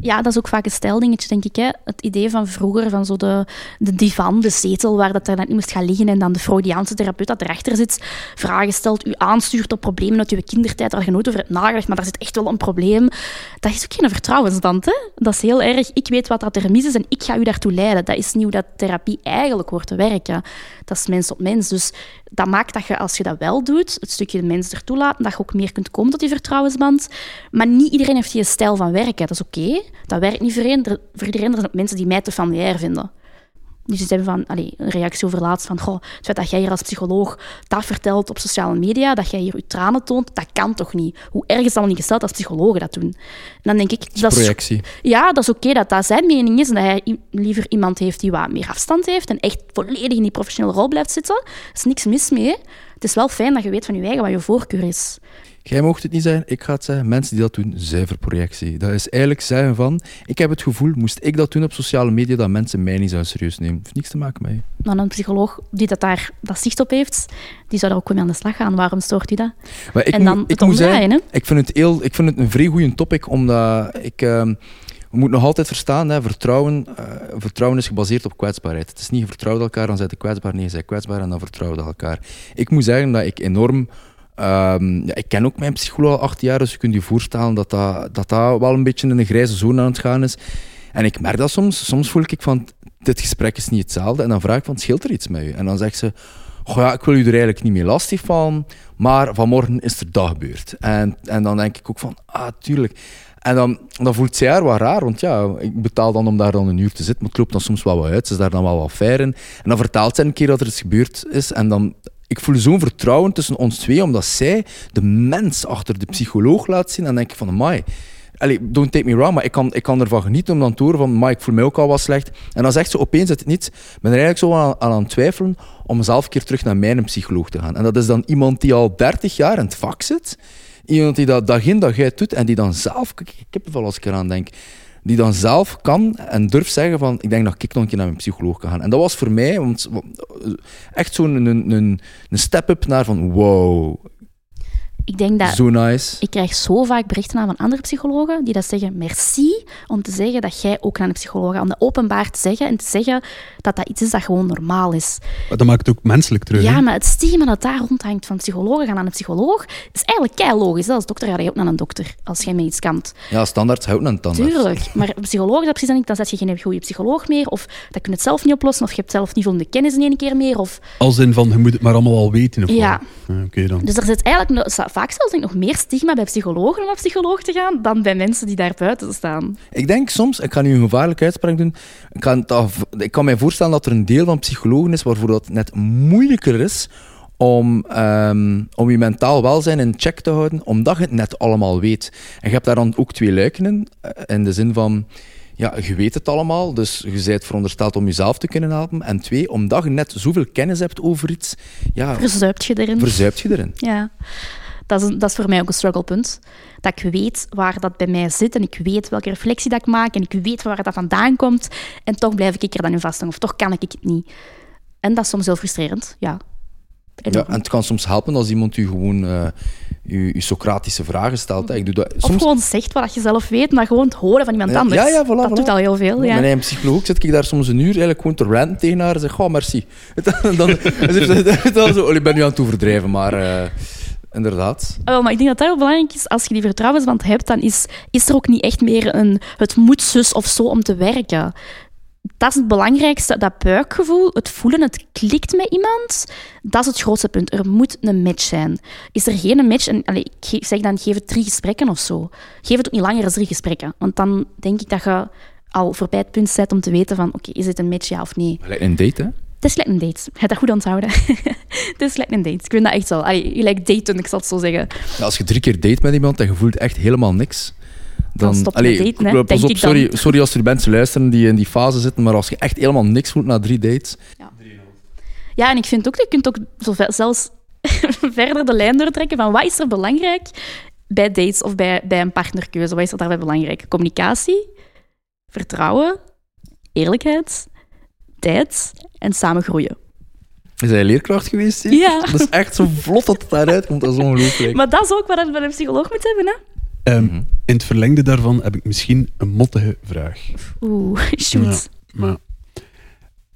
Ja, dat is ook vaak een stijldingetje, denk ik. Hè? Het idee van vroeger, van zo de, de divan, de zetel, waar dat net niet moest gaan liggen en dan de Freudiaanse therapeut dat erachter zit, vragen stelt, u aanstuurt op problemen uit uw kindertijd waar je nooit over hebt nagedacht, maar daar zit echt wel een probleem. Dat is ook geen vertrouwensband, hè? Dat is heel erg, ik weet wat dat er mis is en ik ga u daartoe leiden. Dat is niet hoe dat therapie eigenlijk hoort te werken. Dat is mens op mens. Dus dat maakt dat je, als je dat wel doet, het stukje de mens ertoe laten, dat je ook meer kunt komen tot die vertrouwensband. Maar niet iedereen heeft die stijl van werken. Dat is oké. Dat werkt niet voor iedereen. Er- zijn ook mensen die mij te familiair vinden. Die ze hebben van, allee, een reactie over laatst van, goh, het feit dat jij hier als psycholoog dat vertelt op sociale media, dat jij hier je tranen toont, dat kan toch niet? Hoe erg is het allemaal niet gesteld als psychologen dat doen? Dan denk ik, dat is, projectie. ja, dat is oké dat dat zijn mening is en dat hij liever iemand heeft die wat meer afstand heeft en echt volledig in die professionele rol blijft zitten. Er is niks mis mee. Het is wel fijn dat je weet van je eigen wat je voorkeur is. Jij mocht het niet zijn, ik ga het zeggen. Mensen die dat doen, zuiver projectie. Dat is eigenlijk zeggen van, ik heb het gevoel, moest ik dat doen op sociale media, dat mensen mij niet zouden serieus nemen. heeft niks te maken met je. Dan een psycholoog die dat daar dat zicht op heeft, die zou daar ook mee aan de slag gaan. Waarom stoort u dat? Maar ik en moet- dan ik moet zeggen, hè? ik vind het, heel, ik vind het een vrij goede topic, omdat ik... ehm, we moeten nog altijd verstaan, hè, vertrouwen, eh, vertrouwen is gebaseerd op kwetsbaarheid. Het is niet vertrouwd elkaar, dan zijn je kwetsbaar. Nee, je bent kwetsbaar en dan vertrouwen je elkaar. Ik moet zeggen dat ik enorm... ehm, ja, ik ken ook mijn psycholoog al acht jaar, dus je kunt je voorstellen dat dat, dat dat wel een beetje in een grijze zone aan het gaan is. En ik merk dat soms. Soms voel ik van, dit gesprek is niet hetzelfde. En dan vraag ik van, scheelt er iets met u? En dan zegt ze, ja, ik wil u er eigenlijk niet mee lastig van, maar vanmorgen is er dat gebeurd. En, en dan denk ik ook van, ah, tuurlijk. En dan, dan voelt zij haar wat raar, want ja, ik betaal dan om daar dan een uur te zitten, maar het loopt dan soms wel wat uit. Ze is daar dan wel wat fair in. En dan vertaalt zij een keer dat er iets gebeurd is. En dan, ik voel zo'n vertrouwen tussen ons twee, omdat zij de mens achter de psycholoog laat zien. En dan denk ik van, amai, Allee, don't take me wrong, maar ik kan, ik ervan genieten om dan te horen van, ik voel mij ook al wat slecht. En dan zegt ze opeens het niets, ik ben er eigenlijk zo aan, aan twijfelen om zelf een keer terug naar mijn psycholoog te gaan. En dat is dan iemand die al 30 jaar in het vak zit. Iemand die dat dag in dag uit doet en die dan zelf, ik heb er wel als ik eraan denk, die dan zelf kan en durft zeggen van, ik denk dat ik nog een keer naar mijn psycholoog kan gaan. En dat was voor mij echt zo'n een, een, een step-up naar van, wow, Ik denk dat... zo nice. Ik krijg zo vaak berichten aan van andere psychologen die dat zeggen, merci om te zeggen dat jij ook naar een psycholoog gaat. Om dat openbaar te zeggen en te zeggen dat dat iets is dat gewoon normaal is. Maar dat maakt het ook menselijk terug. Ja, maar het stigma dat daar rondhangt van psychologen gaan naar een psycholoog, is eigenlijk kei logisch. hè. Als dokter ga je ook naar een dokter, als jij met iets kan. Ja, standaard houdt een tandarts. Tuurlijk, maar een psycholoog is dat precies dan niet, dan zet je geen goede psycholoog meer, of dat kun je het zelf niet oplossen, of je hebt zelf niet voldoende kennis in één keer meer, of... Als in van, je moet het maar allemaal al weten. Of Ja. Ja, Oké dan. Dus er zit eigenlijk vaak zelfs denk ik, nog meer stigma bij psychologen om naar psycholoog te gaan, dan bij mensen die daar buiten staan. Ik denk soms, ik ga nu een gevaarlijke uitspraak doen, ik kan, ik kan mij voorstellen dat er een deel van psychologen is waarvoor dat net moeilijker is om, ehm, om je mentaal welzijn in check te houden, omdat je het net allemaal weet. En je hebt daar dan ook twee luiken in, eh, in de zin van, ja, je weet het allemaal, dus je bent verondersteld om jezelf te kunnen helpen. En twee, omdat je net zoveel kennis hebt over iets, ja, Verzuipt je erin. verzuipt je erin. Ja, dat is, dat is voor mij ook een strugglepunt. Dat ik weet waar dat bij mij zit en ik weet welke reflectie dat ik maak en ik weet waar dat vandaan komt. En toch blijf ik er dan in vasthangen of toch kan ik het niet. En dat is soms heel frustrerend, ja. Ja, en het kan soms helpen als iemand u gewoon eh je, je Socratische vragen stelt. hè. Ik doe dat Of soms. gewoon zegt wat je zelf weet, maar gewoon het horen van iemand Ja, anders. ja, ja, voilà, dat voilà. doet al heel veel, ja. Mijn eigen psycholoog zit ik daar soms een uur eigenlijk gewoon te ranten tegen haar en zeg, oh, merci. En dan, dan dan zo, "Oh, ik ben nu aan het overdrijven, maar eh, inderdaad. Oh, Wel, maar ik denk dat dat heel belangrijk is. Als je die vertrouwensband hebt, dan is, is er ook niet echt meer een het moet zus of zo om te werken. Dat is het belangrijkste, dat buikgevoel, het voelen, het klikt met iemand. Dat is het grootste punt. Er moet een match zijn. Is er geen match, en allee, ik zeg dan geef het drie gesprekken of zo. Geef het ook niet langer dan drie gesprekken. Want dan denk ik dat je al voorbij het punt zit om te weten van, oké, is dit een match, ja of nee? Een date, hè? Het is gelijk een date. Je hebt dat goed onthouden. <laughs> het is gelijk een date. Ik vind dat echt zo. Allee, je lijkt daten, ik zal het zo zeggen. Ja, als je drie keer date met iemand en je voelt echt helemaal niks, dan... Dan stop je Allee, daten, hè, pas denk op, ik dan. sorry, sorry als er mensen luisteren die in die fase zitten, maar als je echt helemaal niks voelt na drie dates... Ja, en ik vind ook, je kunt ook zo zelfs <laughs> verder de lijn doortrekken van wat is er belangrijk bij dates of bij, bij een partnerkeuze? Wat is er daarbij belangrijk? Communicatie, vertrouwen, eerlijkheid, tijd en samen groeien. Is hij leerkracht geweest? hier? Ja. Dat is echt zo vlot dat het daaruit komt, dat is ongelooflijk. Maar dat is ook wat je bij een psycholoog moet hebben, hè? Ehm, Mhm. In het verlengde daarvan heb ik misschien een mottige vraag. Oeh, <laughs> shoot. Maar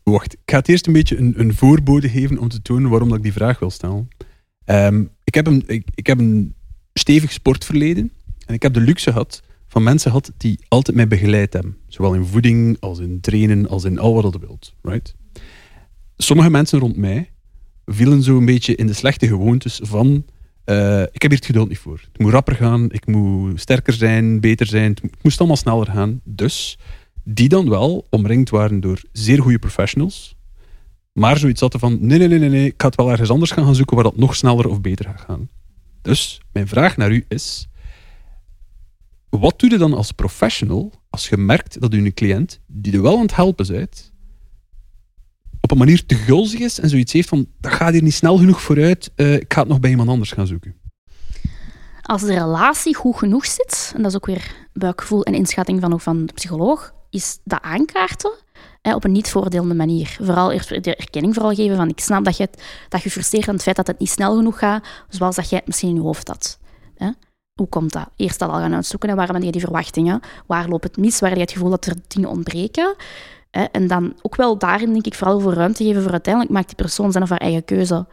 wacht, ik ga het eerst een beetje een, een voorbode geven om te tonen waarom dat ik die vraag wil stellen. Ehm, ik, heb een, ik, ik heb een stevig sportverleden en ik heb de luxe gehad van mensen gehad die altijd mij begeleid hebben. Zowel in voeding, als in trainen, als in al wat je wilt. Right? Sommige mensen rond mij vielen zo een beetje in de slechte gewoontes van eh, ik heb hier het geduld niet voor. Het moet rapper gaan, ik moet sterker zijn, beter zijn, het moest allemaal sneller gaan. Dus die dan wel omringd waren door zeer goede professionals, maar zoiets hadden van nee, nee, nee, nee, nee, ik ga het wel ergens anders gaan, gaan zoeken waar dat nog sneller of beter gaat gaan. Dus mijn vraag naar u is, wat doe je dan als professional als je merkt dat u een cliënt die er wel aan het helpen bent, op een manier te gulzig is en zoiets heeft van dat gaat hier niet snel genoeg vooruit, eh, ik ga het nog bij iemand anders gaan zoeken. Als de relatie goed genoeg zit, en dat is ook weer buikgevoel en inschatting van, ook van de psycholoog, is dat aankaarten op een niet voordelende manier. Vooral de erkenning vooral geven van ik snap dat je, dat je frustreert aan het feit dat het niet snel genoeg gaat, zoals dat jij het misschien in je hoofd had. Hoe komt dat? Eerst dat al gaan uitzoeken. En waar ben je die verwachtingen? Waar loopt het mis? Waar heb je het gevoel dat er dingen ontbreken? Hè? En dan ook wel daarin, denk ik, vooral voor ruimte geven voor uiteindelijk maakt die persoon zijn of haar eigen keuze.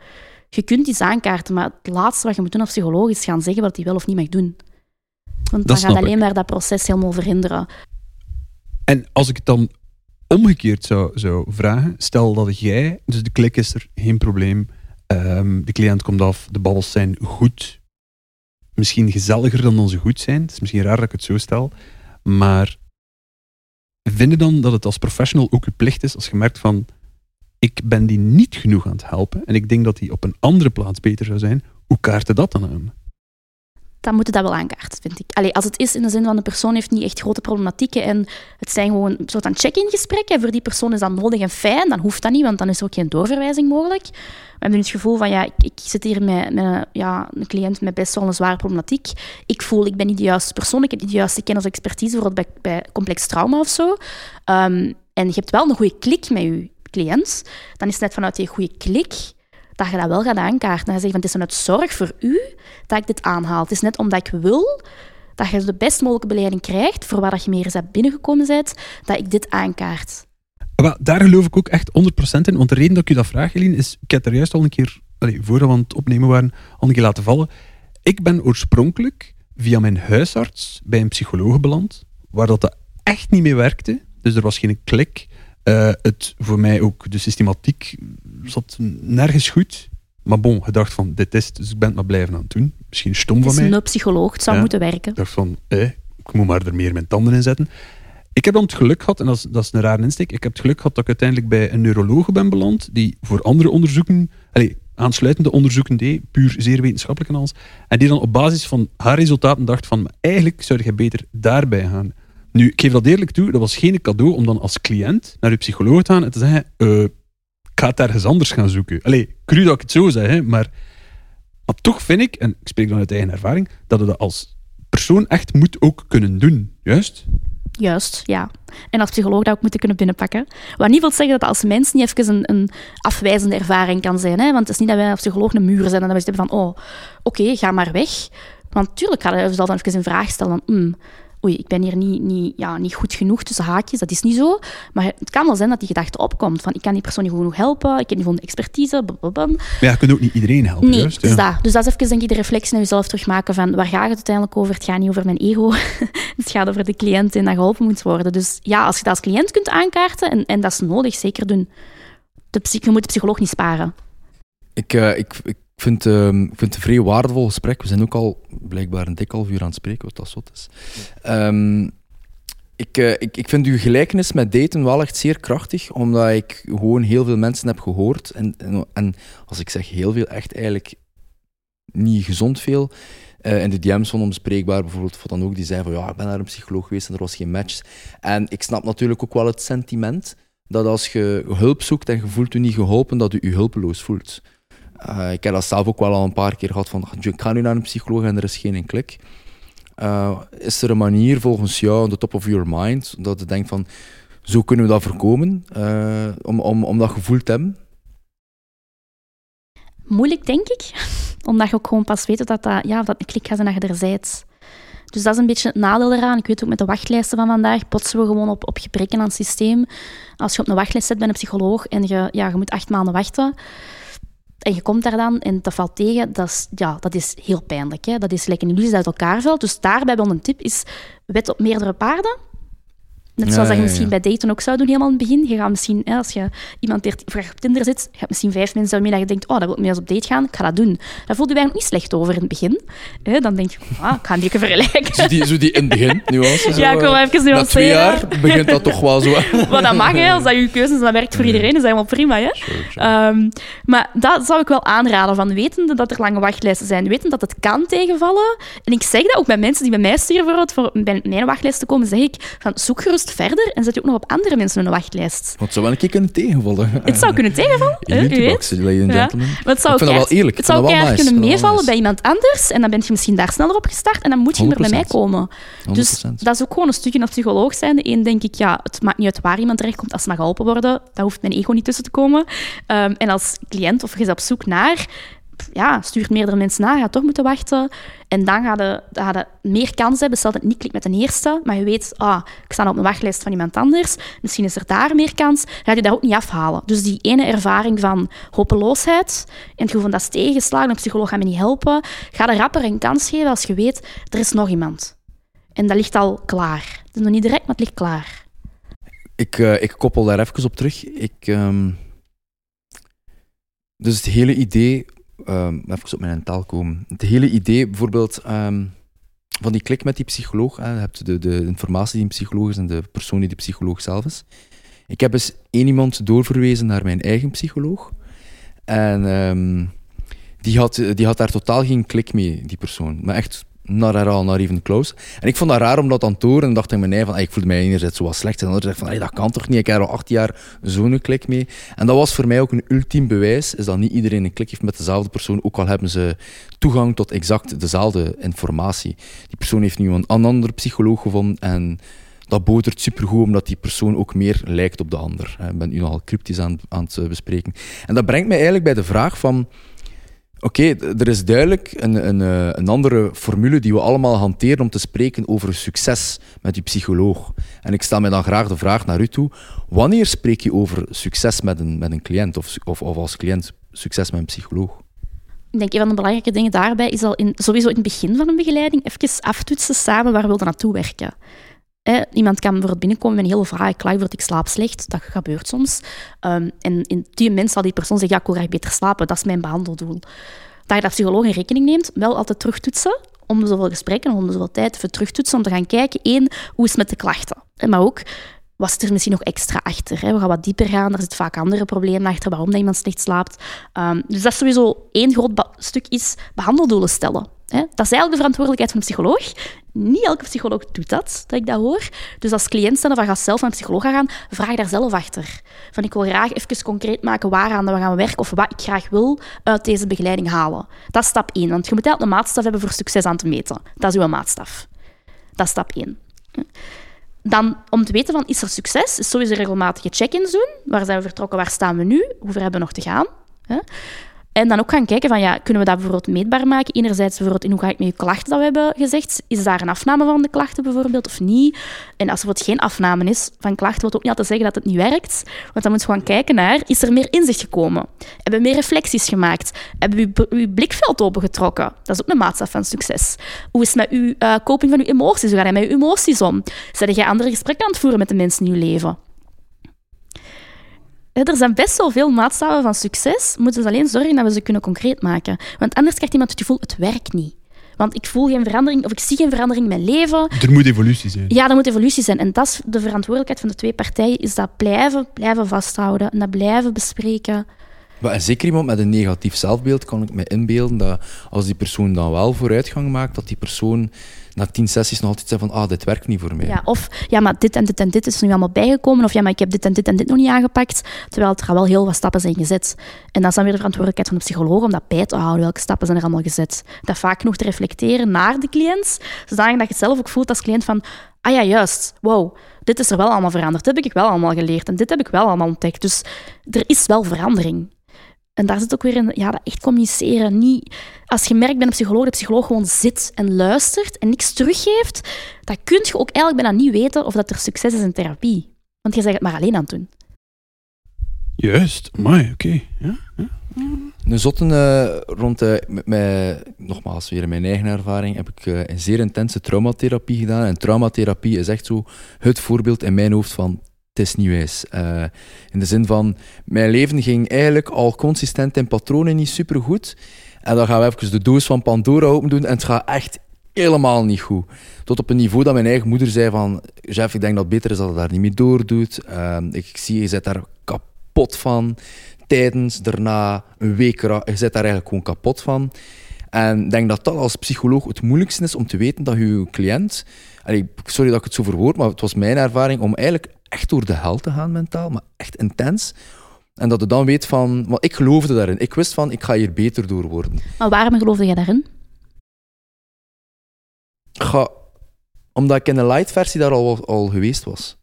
Je kunt iets aankaarten, maar het laatste wat je moet doen als psycholoog is gaan zeggen wat hij wel of niet mag doen. Want dan gaat alleen ik. maar dat proces helemaal verhinderen. En als ik het dan omgekeerd zou, zou vragen, stel dat jij, dus de klik is er, geen probleem, ehm, de cliënt komt af, de babbels zijn goed, misschien gezelliger dan onze goed zijn, het is misschien raar dat ik het zo stel, maar vind je dan dat het als professional ook je plicht is als je merkt van, ik ben die niet genoeg aan het helpen en ik denk dat die op een andere plaats beter zou zijn, hoe kaart je dat dan aan? Dan moet je dat wel aankaarten, vind ik. Allee, als het is in de zin van de persoon heeft niet echt grote problematieken en het zijn gewoon een soort van check-in gesprekken, voor die persoon is dat nodig en fijn, dan hoeft dat niet, want dan is er ook geen doorverwijzing mogelijk. We hebben het gevoel van, ja, ik, ik zit hier met, met een, ja, een cliënt met best wel een zware problematiek. Ik voel, ik ben niet de juiste persoon, ik heb niet de juiste kennis of expertise, bijvoorbeeld bij, bij complex trauma of zo. Ehm, en je hebt wel een goede klik met je cliënt, dan is het net vanuit die goede klik dat je dat wel gaat aankaarten. Ga je van, het is vanuit zorg voor u dat ik dit aanhaal. Het is net omdat ik wil dat je de best mogelijke begeleiding krijgt voor waar je meer eens binnengekomen bent, dat ik dit aankaart. Wel, daar geloof ik ook echt 100% in. Want de reden dat ik u dat vraag, Eline, is... Ik heb er juist al een keer, allee, voordat we aan het opnemen waren, al een keer laten vallen. Ik ben oorspronkelijk via mijn huisarts bij een psycholoog beland, waar dat echt niet mee werkte. Dus er was geen klik. Eh, het, voor mij ook, de systematiek zat nergens goed. Maar bon, je dacht van, dit is het, dus ik ben het maar blijven aan het doen. Misschien stom Het van is mij. een psycholoog, het zou Ja. moeten werken. Ik dacht van, eh, ik moet maar er meer mijn tanden in zetten. Ik heb dan het geluk gehad, en dat is, dat is een rare insteek, ik heb het geluk gehad dat ik uiteindelijk bij een neurologe ben beland, die voor andere onderzoeken, allez, aansluitende onderzoeken deed, puur zeer wetenschappelijk en alles, en die dan op basis van haar resultaten dacht van, "Maar eigenlijk zou je beter daarbij gaan. Nu, ik geef dat eerlijk toe, dat was geen cadeau om dan als cliënt naar je psycholoog te gaan en te zeggen, eh, ik ga het ergens anders gaan zoeken. Allee, cru dat ik het zo zeg, hè, maar, maar toch vind ik, en ik spreek dan uit eigen ervaring, dat je dat als persoon echt moet ook kunnen doen. Juist? Juist, ja. En als psycholoog dat ook moeten kunnen binnenpakken. Wat niet wil zeggen dat als mens niet even een, een afwijzende ervaring kan zijn. Hè? Want het is niet dat wij als psycholoog een muur zijn en dat we zitten van, oh, oké, ga maar weg. Want natuurlijk ga je dan even een vraag stellen van, hmm, oei, ik ben hier niet, niet, ja, niet goed genoeg tussen haakjes, dat is niet zo. Maar het kan wel zijn dat die gedachte opkomt van, ik kan die persoon niet goed genoeg helpen, ik heb niet voldoende expertise, blablabla. Maar ja, je kunt ook niet iedereen helpen, Nee, juist? dus, ja. dat. dus dat is even denk ik, de reflectie naar jezelf terugmaken van waar gaat het uiteindelijk over? Het gaat niet over mijn ego. <laughs> het gaat over de cliënt en dat geholpen moet worden. Dus ja, als je dat als cliënt kunt aankaarten, en, en dat is nodig, zeker doen. De psych- je moet de psycholoog niet sparen. Ik, eh, ik, ik, vind, ehm, ik vind het een vrij waardevol gesprek. We zijn ook al blijkbaar een dik half uur aan het spreken, wat dat zot is. Ehm, ik, eh, ik, ik vind uw gelijkenis met daten wel echt zeer krachtig, omdat ik gewoon heel veel mensen heb gehoord. En, en, en als ik zeg heel veel, echt eigenlijk niet gezond veel. Eh in de DM's van onbespreekbaar bijvoorbeeld, voor dan ook, die zei van ja, ik ben naar een psycholoog geweest en er was geen match. En ik snap natuurlijk ook wel het sentiment dat als je hulp zoekt en je voelt je niet geholpen, dat je je hulpeloos voelt. Eh, ik heb dat zelf ook wel al een paar keer gehad van ik ga nu naar een psycholoog en er is geen klik. Eh, is er een manier volgens jou, on the top of your mind, dat je denkt van zo kunnen we dat voorkomen, eh, om, om, om dat gevoel te hebben? Moeilijk, denk ik. <laughs> Omdat je ook gewoon pas weet dat, dat, ja, dat een klik gaat zijn dat je er. Dus dat is een beetje het nadeel eraan. Ik weet ook met de wachtlijsten van vandaag, botsen we gewoon op, op gebreken aan het systeem. Als je op een wachtlijst zit bij een psycholoog en je, ja, je moet acht maanden wachten, en je komt daar dan en dat valt tegen, dat is, ja, dat is heel pijnlijk. Hè? Dat is lekker een illusie dat uit elkaar valt. Dus daarbij wel een tip is, wet op meerdere paarden. Net zoals dat je misschien bij daten ook zou doen, helemaal in het begin. Je gaat misschien, hè, als je iemand je op Tinder zit, je hebt misschien vijf mensen waarmee dat je denkt, oh, dat wil ik mee eens op date gaan, ik ga dat doen. Daar voel je eigenlijk niet slecht over in het begin. Hè? Dan denk je, ah, ik ga die even vergelijken. Zo die, zo die in het begin, Ja, ik wil even Na nuanceren. twee jaar begint dat toch wel zo. <laughs> Maar dat mag, hè. Als dat je keuze is en dat werkt voor iedereen, is dat helemaal prima, hè. Ehm, maar dat zou ik wel aanraden, van wetende dat er lange wachtlijsten zijn, wetende dat het kan tegenvallen. En ik zeg dat ook bij mensen die bij mij sturen bijvoorbeeld, voor bij mijn wachtlijst te komen, zeg ik van zoek gerust verder en zet je ook nog op andere mensen een wachtlijst. Want zou wel een keer kunnen tegenvallen. Het zou kunnen tegenvallen, <laughs> hè, Elite u weet. boxen, ladies and Ja. gentlemen. Maar het zou Ik vind dat keihard- wel eerlijk. Het zou wel keihard nice. kunnen meevallen bij iemand anders en dan ben je misschien daar sneller op gestart en dan moet je meer bij mij 100%. komen. Dus 100%. dat is ook gewoon een stukje naar psycholoog zijn. De een denk ik, ja, het maakt niet uit waar iemand terechtkomt als het mag geholpen worden. Daar hoeft mijn ego niet tussen te komen. Ehm, en als cliënt of je is op zoek naar, ja, stuurt meerdere mensen na, gaat toch moeten wachten. En dan ga je, ga je meer kans hebben, stel dat het niet klikt met de eerste, maar je weet, ah, ik sta op een wachtlijst van iemand anders, misschien is er daar meer kans, ga je dat ook niet afhalen. Dus die ene ervaring van hopeloosheid en het gevoel van dat is tegenslagen, een psycholoog gaat me niet helpen, ga de rapper een kans geven als je weet, er is nog iemand. En dat ligt al klaar. Het is nog niet direct, maar het ligt klaar. Ik, uh, ik koppel daar even op terug. Ik, um, dus het hele idee um, even op mijn taal komen. Het hele idee bijvoorbeeld um, van die klik met die psycholoog. Je hebt de, de informatie die een psycholoog is en de persoon die de psycholoog zelf is. Ik heb eens één iemand doorverwezen naar mijn eigen psycholoog. En um, die, had, die had daar totaal geen klik mee, die persoon. Maar echt at all, not even close. En ik vond dat raar om dat aan te horen en dacht in mijn van, ik voelde mij enerzijds zo wat slecht en anderzijds van, dat kan toch niet, ik heb al acht jaar zo'n klik mee. En dat was voor mij ook een ultiem bewijs, is dat niet iedereen een klik heeft met dezelfde persoon, ook al hebben ze toegang tot exact dezelfde informatie. Die persoon heeft nu een, andere psycholoog gevonden en dat botert supergoed, omdat die persoon ook meer lijkt op de ander. Ik ben nu al cryptisch aan, aan het bespreken. En dat brengt mij eigenlijk bij de vraag van Oké, er is duidelijk een, een, eh, een, andere formule die we allemaal hanteren om te spreken over succes met je psycholoog. En ik stel mij dan graag de vraag naar u toe: wanneer spreek je over succes met een, met een cliënt of, of, of als cliënt succes met een psycholoog? Ik denk een van de belangrijke dingen daarbij is al in, sowieso in het begin van een begeleiding even aftoetsen samen waar we naartoe werken. Iemand kan bijvoorbeeld binnenkomen met een vraag, klaar wordt ik slaap slecht, dat gebeurt soms. Um, en in die moment zal die persoon zeggen, ja, ik wil beter slapen, dat is mijn behandeldoel. Dat je dat psycholoog in rekening neemt, wel altijd terugtoetsen, om zoveel gesprekken, om zoveel tijd even terugtoetsen, om te gaan kijken, één, hoe is het met de klachten? Maar ook, zit er misschien nog extra achter? Hè? We gaan wat dieper gaan, er zit vaak andere problemen achter, waarom dat iemand slecht slaapt. Um, dus dat is sowieso één groot stuk is behandeldoelen stellen. Hè? Dat is eigenlijk de verantwoordelijkheid van een psycholoog. Niet elke psycholoog doet dat, dat ik dat hoor. Dus als cliënt zijn of als zelf naar een psycholoog gaan, vraag daar zelf achter. Van ik wil graag even concreet maken waaraan we gaan werken of wat ik graag wil uit deze begeleiding halen. Dat is stap 1, want je moet altijd een maatstaf hebben voor succes aan te meten. Dat is uw maatstaf. Dat is stap 1. Dan, om te weten van, is er succes, is sowieso regelmatige check-ins doen. Waar zijn we vertrokken, waar staan we nu, hoe ver hebben we nog te gaan. En dan ook gaan kijken van, ja, kunnen we dat bijvoorbeeld meetbaar maken? Enerzijds bijvoorbeeld in hoe ga ik met je klachten dat we hebben gezegd. Is daar een afname van de klachten bijvoorbeeld of niet? En als er bijvoorbeeld geen afname is van klachten, wil ook niet altijd zeggen dat het niet werkt. Want dan moet je gewoon kijken naar, is er meer inzicht gekomen? Hebben we meer reflecties gemaakt? Hebben we uw blikveld opengetrokken? Dat is ook een maatstaf van succes. Hoe is het met uw uh, koping van uw emoties? Hoe ga je met uw emoties om? Zijn jij andere gesprekken aan het voeren met de mensen in je leven? Er zijn best wel veel maatstaven van succes. We moeten dus alleen zorgen dat we ze kunnen concreet maken. Want anders krijgt iemand het gevoel, het werkt niet. Want ik voel geen verandering, of ik zie geen verandering in mijn leven. Er moet evolutie zijn. Ja, er moet evolutie zijn. En dat is de verantwoordelijkheid van de twee partijen, is dat blijven, blijven vasthouden en dat blijven bespreken. Maar en zeker iemand met een negatief zelfbeeld kan ik me inbeelden dat als die persoon dan wel vooruitgang maakt, dat die persoon na tien sessies nog altijd zeggen van ah, dit werkt niet voor mij. Ja, of ja, maar dit en dit en dit is nu allemaal bijgekomen. Of ja, maar ik heb dit en dit en dit nog niet aangepakt. Terwijl er wel heel wat stappen zijn gezet. En dat is dan weer de verantwoordelijkheid van de psycholoog om dat bij te houden. Welke stappen zijn er allemaal gezet? Dat vaak genoeg te reflecteren naar de cliënt. Zodanig dat je zelf ook voelt als cliënt van ah ja, juist, wow, dit is er wel allemaal veranderd. Dit heb ik wel allemaal geleerd en dit heb ik wel allemaal ontdekt. Dus er is wel verandering. En daar zit ook weer in, ja, dat echt communiceren. Niet, als je merkt bij een psycholoog, de psycholoog gewoon zit en luistert en niks teruggeeft, dan kun je ook eigenlijk bijna niet weten of dat er succes is in therapie. Want je zegt het maar alleen aan het doen. Juist, mooi, oké. Ja, ja. Een zotte uh, rond, uh, met, met, nogmaals, weer in mijn eigen ervaring, heb ik uh, een zeer intense traumatherapie gedaan. En traumatherapie is echt zo het voorbeeld in mijn hoofd van het is niet. Uh, in de zin van, mijn leven ging eigenlijk al consistent in patronen niet super goed. En dan gaan we even de doos van Pandora open doen en het gaat echt helemaal niet goed. Tot op een niveau dat mijn eigen moeder zei van, Jeff, ik denk dat het beter is dat je daar niet mee doordoet. Uh, ik zie, je zit daar kapot van. Tijdens, daarna, een week, je zit daar eigenlijk gewoon kapot van. En ik denk dat dat als psycholoog het moeilijkste is om te weten dat je cliënt... Sorry dat ik het zo verwoord, maar het was mijn ervaring om eigenlijk echt door de hel te gaan mentaal, maar echt intens. En dat je dan weet van, want ik geloofde daarin. Ik wist van, ik ga hier beter door worden. Maar waarom geloofde je daarin? Ga, omdat ik in de light versie daar al, al geweest was.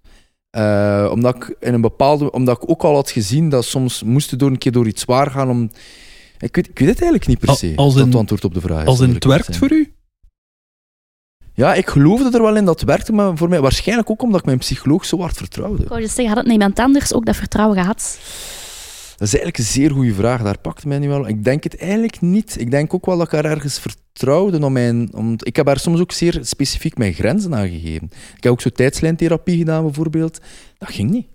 Uh, omdat ik in een bepaalde, omdat ik ook al had gezien dat soms moesten door een keer door iets zwaar gaan om Ik weet, ik weet het eigenlijk niet per se. als dat in- het antwoord op de vraag is. Als in zal het werkt voor u? Ja, ik geloofde er wel in dat het werkte, maar voor mij waarschijnlijk ook omdat ik mijn psycholoog zo hard vertrouwde. Ik wou dus zeggen, had het iemand anders ook dat vertrouwen gehad? Dat is eigenlijk een zeer goede vraag. Daar pakte mij nu wel. Ik denk het eigenlijk niet. Ik denk ook wel dat ik haar ergens vertrouwde. Om mijn, om, ik heb haar soms ook zeer specifiek mijn grenzen aangegeven. Ik heb ook zo tijdslijntherapie gedaan, bijvoorbeeld. Dat ging niet.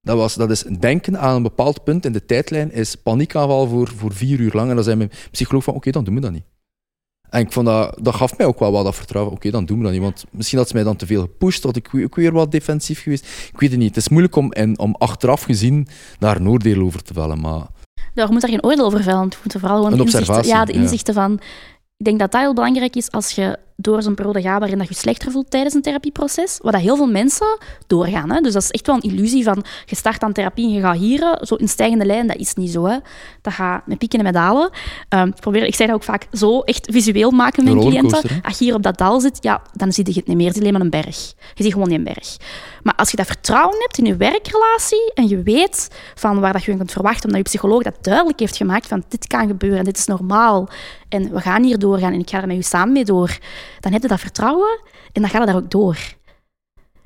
Dat, was, dat is denken aan een bepaald punt in de tijdlijn, is paniekaanval voor, voor vier uur lang. En dan zei mijn psycholoog van, oké, dan doen we dat niet. En ik vond dat, dat gaf mij ook wel wat dat vertrouwen. Oké, dan doen we dat niet. Want misschien had ze mij dan te veel gepusht, had ik ook weer wat defensief geweest. Ik weet het niet. Het is moeilijk om, en, om achteraf gezien daar een oordeel over te vellen. Maar Daar moet daar geen oordeel over vellen. Het moet vooral gewoon Een inzichten- Ja, de ja. inzichten van... Ik denk dat dat heel belangrijk is als je door zo'n periode gaat waarin dat je je slechter voelt tijdens een therapieproces. Wat dat heel veel mensen doorgaan. Hè? Dus dat is echt wel een illusie van je start aan therapie en je gaat hier zo in stijgende lijn. Dat is niet zo. Hè? Dat gaat met pieken en met dalen. Ehm, ik, probeer, ik zeg dat ook vaak zo echt visueel maken met Een mijn cliënten. Als je hier op dat dal zit, ja, dan zie je het niet meer. Je ziet alleen maar een berg. Je ziet gewoon die berg. Maar als je dat vertrouwen hebt in je werkrelatie en je weet van waar dat je kunt verwachten, omdat je psycholoog dat duidelijk heeft gemaakt van dit kan gebeuren en dit is normaal en we gaan hier doorgaan en ik ga er met u samen mee door, dan heb je dat vertrouwen en dan gaat het daar ook door.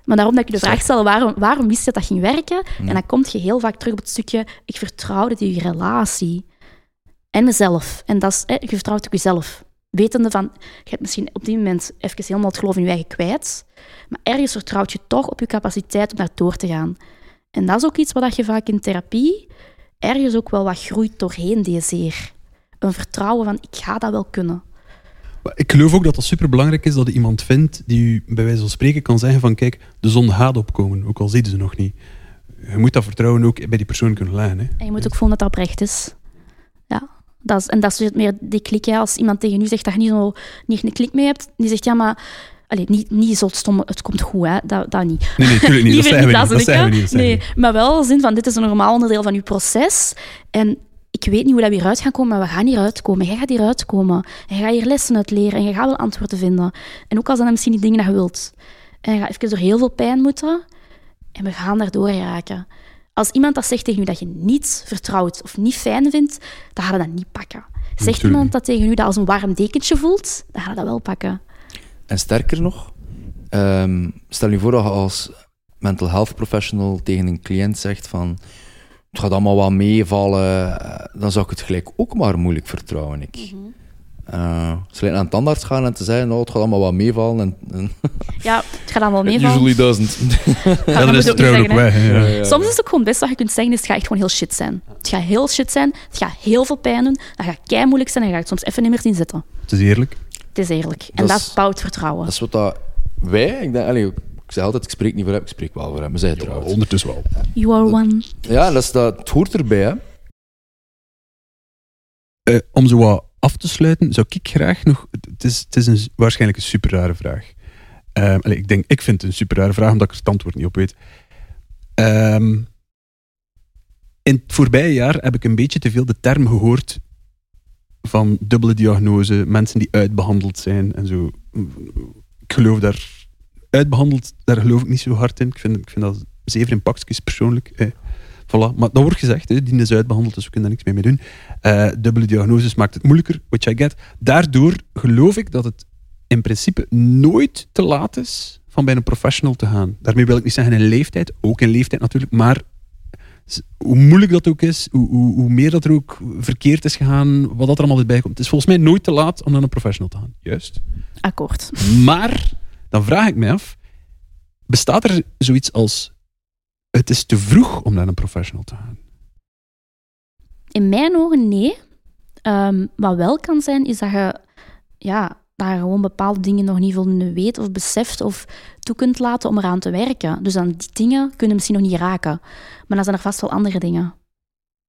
Maar daarom dat ik je de vraag stel, waarom, waarom wist je dat dat ging werken? En dan kom je heel vaak terug op het stukje, ik vertrouwde je relatie. En mezelf. En dat is, hè, je vertrouwt ook jezelf. Wetende van, je hebt misschien op die moment even helemaal het geloof in je eigen kwijt, maar ergens vertrouwt je toch op je capaciteit om daar door te gaan. En dat is ook iets wat je vaak in therapie ergens ook wel wat groeit doorheen die zeer. Een vertrouwen van, ik ga dat wel kunnen. Maar Ik geloof ook dat het superbelangrijk is dat je iemand vindt die u bij wijze van spreken kan zeggen van kijk, de zon gaat opkomen, ook al ziet ze nog niet. Je moet dat vertrouwen ook bij die persoon kunnen leggen. Hè. En je moet ook voelen dat dat oprecht is. Ja. Dat is, en dat is dus meer die klik. Ja. Als iemand tegen u zegt dat je niet, zo, niet een klik mee hebt, die zegt ja, maar... Allee, niet, niet zo stom, het komt goed, hè. Dat, dat niet. Nee, nee, tuurlijk niet. Dat zeggen we niet. Dat we hè. niet. Nee, maar wel zin van, dit is een normaal onderdeel van uw proces. En ik weet niet hoe dat we hieruit gaan komen, maar we gaan hieruit komen. Jij gaat hieruit komen. En je gaat hier lessen uit leren en je gaat wel antwoorden vinden. En ook als dan misschien niet dingen dat je wilt. En je gaat even door heel veel pijn moeten. En we gaan daardoor raken. Als iemand dat zegt tegen u dat je niet vertrouwt of niet fijn vindt, dan ga je dat niet pakken. Zegt Natuurlijk iemand dat tegen u dat als een warm dekentje voelt, dan ga je dat wel pakken. En sterker nog, ehm, stel je voor dat je als mental health professional tegen een cliënt zegt van het gaat allemaal wel meevallen, eh, dan zou ik het gelijk ook maar moeilijk vertrouwen. Ik. Eh, het is gelijk naar een tandarts gaan en te zeggen, nou, het gaat allemaal wel meevallen. En, en <laughs> Ja, het gaat it meevallen. usually doesn't. <laughs> Ja, <laughs> dat is het ook weg. hè, ja. Ja, ja. Soms is het ook gewoon het beste dat je kunt zeggen, is het gaat echt gewoon heel shit zijn. Het gaat heel shit zijn, het gaat heel veel pijn doen, dat gaat kei moeilijk zijn en je gaat het soms even niet meer zien zitten. Het is eerlijk. Het is eerlijk. En Dat dat, is- bouwt vertrouwen. Dat is wat dat wij, ik, denk, allee, ik zeg altijd, ik spreek niet voor hem, ik spreek wel voor hem. We zijn Ja, trouwens. ondertussen wel. You are one. Ja, dat, is, dat het hoort erbij, hè. Eh, om zo wat af te sluiten, zou ik graag nog... Het is, het is een, waarschijnlijk een super rare vraag. Ehm, allee, ik, denk, ik vind het een super rare vraag, omdat ik er het antwoord niet op weet. Ehm, in het voorbije jaar heb ik een beetje te veel de term gehoord van dubbele diagnose, mensen die uitbehandeld zijn en zo. Ik geloof daar... Uitbehandeld, daar geloof ik niet zo hard in. Ik vind, ik vind dat zeven in pakjes persoonlijk. Eh. Voilà. Maar dat wordt gezegd, hè, die is uitbehandeld, dus we kunnen daar niks meer mee doen. Eh, dubbele diagnoses maakt het moeilijker, which I get. Daardoor geloof ik dat het in principe nooit te laat is van bij een professional te gaan. Daarmee wil ik niet zeggen in leeftijd, ook in leeftijd natuurlijk, maar hoe moeilijk dat ook is, hoe, hoe, hoe meer dat er ook verkeerd is gegaan, wat dat er allemaal bij komt. Het is volgens mij nooit te laat om naar een professional te gaan. Juist. Akkoord. Maar dan vraag ik me af: bestaat er zoiets als het is te vroeg om naar een professional te gaan? In mijn ogen nee. Ehm, wat wel kan zijn, is dat je, ja, je gewoon bepaalde dingen nog niet voldoende weet of beseft of toe kunt laten om eraan te werken. Dus dan die dingen kunnen misschien nog niet raken. Maar dan zijn er vast wel andere dingen.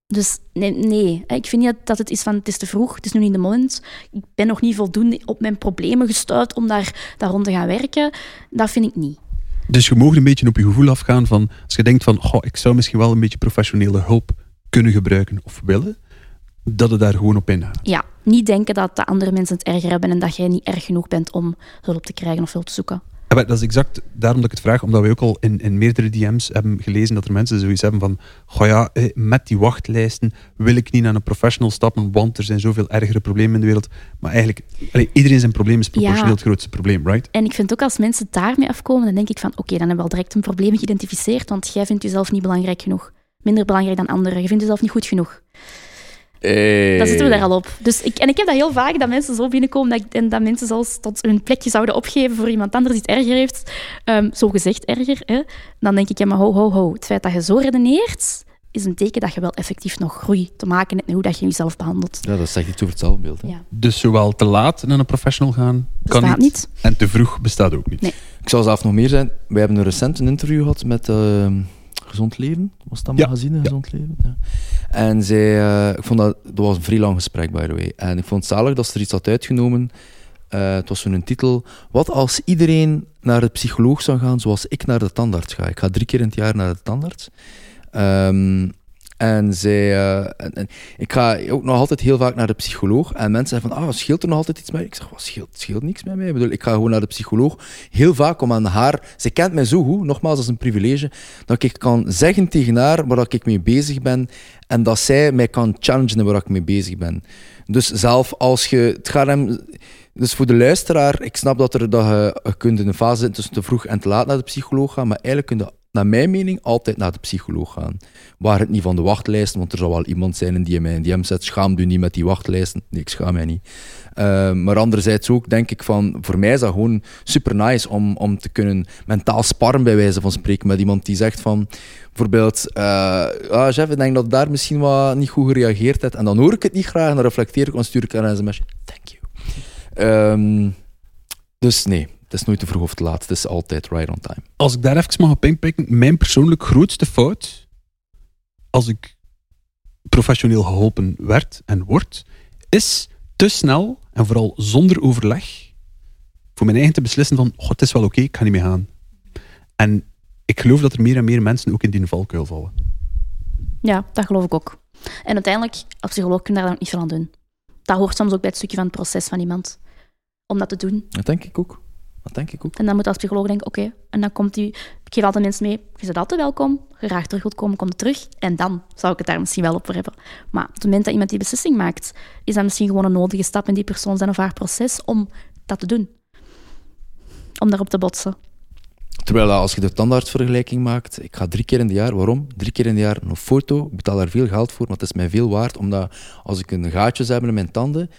Dus nee, nee. ik vind niet dat- het is van het is te vroeg, het is nu niet de moment. Ik ben nog niet voldoende op mijn problemen gestuurd om daar, daar rond te gaan werken. Dat vind ik niet. Dus je mag een beetje op je gevoel afgaan van, als je denkt van, goh, ik zou misschien wel een beetje professionele hulp kunnen gebruiken of willen, dat je daar gewoon op ingaat. Ja, niet denken dat de andere mensen het erger hebben en dat jij niet erg genoeg bent om hulp te krijgen of hulp te zoeken. Ja, maar dat is exact daarom dat ik het vraag, omdat we ook al in, in meerdere DM's hebben gelezen dat er mensen zoiets hebben van, goh ja, eh, met die wachtlijsten wil ik niet naar een professional stappen, want er zijn zoveel ergere problemen in de wereld. Maar eigenlijk, allee, iedereen zijn probleem is proportioneel Ja. het grootste probleem, right? En ik vind ook als mensen daarmee afkomen, dan denk ik van oké, dan hebben we al direct een probleem geïdentificeerd, want jij vindt jezelf niet belangrijk genoeg. Minder belangrijk dan anderen. Je vindt jezelf niet goed genoeg. Hey. Dan zitten we daar al op. Dus ik, en ik heb dat heel vaak, dat mensen zo binnenkomen dat ik, en dat mensen zelfs tot hun plekje zouden opgeven voor iemand anders die het erger heeft. Ehm, zo gezegd erger. Hè? Dan denk ik, ja, maar ho, ho, ho. Het feit dat je zo redeneert, is een teken dat je wel effectief nog groei te maken hebt met hoe dat je jezelf behandelt. Ja, dat zegt iets over het zelfbeeld. Hè. Ja. Dus zowel te laat naar een professional gaan, kan Bestaat niet, niet. En te vroeg bestaat ook niet. Nee. Ik zal zelf nog meer zijn. Wij hebben een recent een interview gehad met eh, Gezond Leven. Was dat Ja, magazine, ja. Gezond Leven? Ja. En zij, eh, ik vond dat, dat was een vrij lang gesprek, by the way. En ik vond het zalig dat ze er iets had uitgenomen. Eh, het was zo'n titel. Wat als iedereen naar de psycholoog zou gaan zoals ik naar de tandarts ga? Ik ga drie keer in het jaar naar de tandarts. Ehm, en zij, eh, en, ik ga ook nog altijd heel vaak naar de psycholoog. En mensen zeggen van, ah, scheelt er nog altijd iets mee? Ik zeg, wat scheelt, scheelt niks met mij. Ik, bedoel, ik ga gewoon naar de psycholoog. Heel vaak om aan haar... Ze kent mij zo goed, nogmaals, is een privilege, dat ik kan zeggen tegen haar waar ik mee bezig ben. En dat zij mij kan challengen waar ik mee bezig ben. Dus zelf als je... Het gaat hem... Dus voor de luisteraar, ik snap dat, er, dat je, je kunt in een fase zitten tussen te vroeg en te laat naar de psycholoog gaan, maar eigenlijk kun je, naar mijn mening, altijd naar de psycholoog gaan. Waar het niet van de wachtlijsten, want er zal wel iemand zijn die in een DM zet, schaam u niet met die wachtlijsten. Nee, ik schaam mij niet. Uh, maar anderzijds ook, denk ik van, voor mij is dat gewoon super nice om, om te kunnen mentaal sparren, bij wijze van spreken, met iemand die zegt van, bijvoorbeeld, uh, ah, ik denk dat daar misschien wat niet goed gereageerd hebt. En dan hoor ik het niet graag, en dan reflecteer ik, dan stuur ik een sms'je. Thank you. Um, dus nee, het is nooit te vroeg of te laat. Het is altijd right on time. Als ik daar even mag op inpikken, mijn persoonlijk grootste fout, als ik professioneel geholpen werd en word, is te snel en vooral zonder overleg voor mijn eigen te beslissen van, oh, het is wel oké, okay, ik ga niet meer gaan. En ik geloof dat er meer en meer mensen ook in die valkuil vallen. Ja, dat geloof ik ook. En uiteindelijk, als psycholoog kun je daar dan niet veel aan doen. Dat hoort soms ook bij het stukje van het proces van iemand. Om dat te doen. Dat denk ik ook. Dat denk ik ook. En dan moet als psycholoog denken, oké. Okay. En dan komt die... Ik geef altijd mensen mee, je bent altijd welkom. Graag terug wilt komen, kom er terug. En dan zou ik het daar misschien wel op voor hebben. Maar op het moment dat iemand die beslissing maakt, is dat misschien gewoon een nodige stap in die persoon zijn of haar proces om dat te doen. Om daarop te botsen. Terwijl als je de tandartsvergelijking maakt, ik ga drie keer in het jaar, waarom? Drie keer in het jaar een foto, ik betaal daar veel geld voor, maar het is mij veel waard, omdat als ik een gaatjes heb in mijn tanden,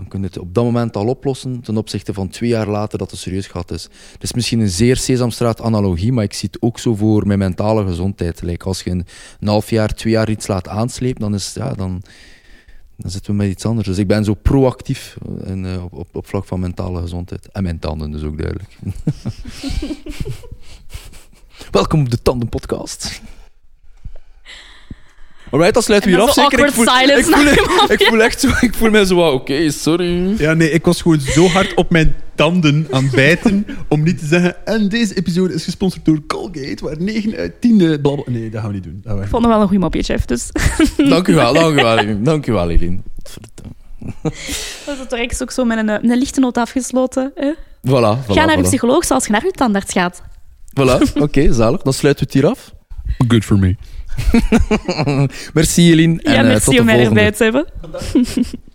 dan kun je het op dat moment al oplossen ten opzichte van twee jaar later dat het serieus gehad is. Het is misschien een zeer Sesamstraat analogie, maar ik zie het ook zo voor mijn mentale gezondheid. Like als je een, een half jaar, twee jaar iets laat aanslepen, dan, is, ja, dan, dan zitten we met iets anders. Dus ik ben zo proactief in, uh, op, op, op vlak van mentale gezondheid. En mijn tanden dus ook duidelijk. <laughs> Welkom op de Tandenpodcast. Alright, dan sluiten we hier af. Zeker. Ik voel, ik, voel, <laughs> ik voel echt zo, ik voel mij zo, oké, okay, sorry. Ja, nee, ik was gewoon zo hard op mijn tanden aan het bijten om niet te zeggen. En deze episode is gesponsord door Colgate, waar 9 uit 10 blablabla. Nee, dat gaan we niet doen. ik vond het wel een goed mopje, chef. Dus. <laughs> Dank u wel, dank u wel, <laughs> Eline. Dank u wel, Eline. Dat is direct ook zo met een, een lichte noot afgesloten. Hè? Voilà, voilà, Ga naar voilà. een psycholoog zoals je naar je tandarts gaat. Voilà, oké, okay, zalig. Dan sluiten we het hier af. Good for me. <laughs> merci, Eline. Ja, en, merci uh, tot de om mij erbij te hebben. <laughs>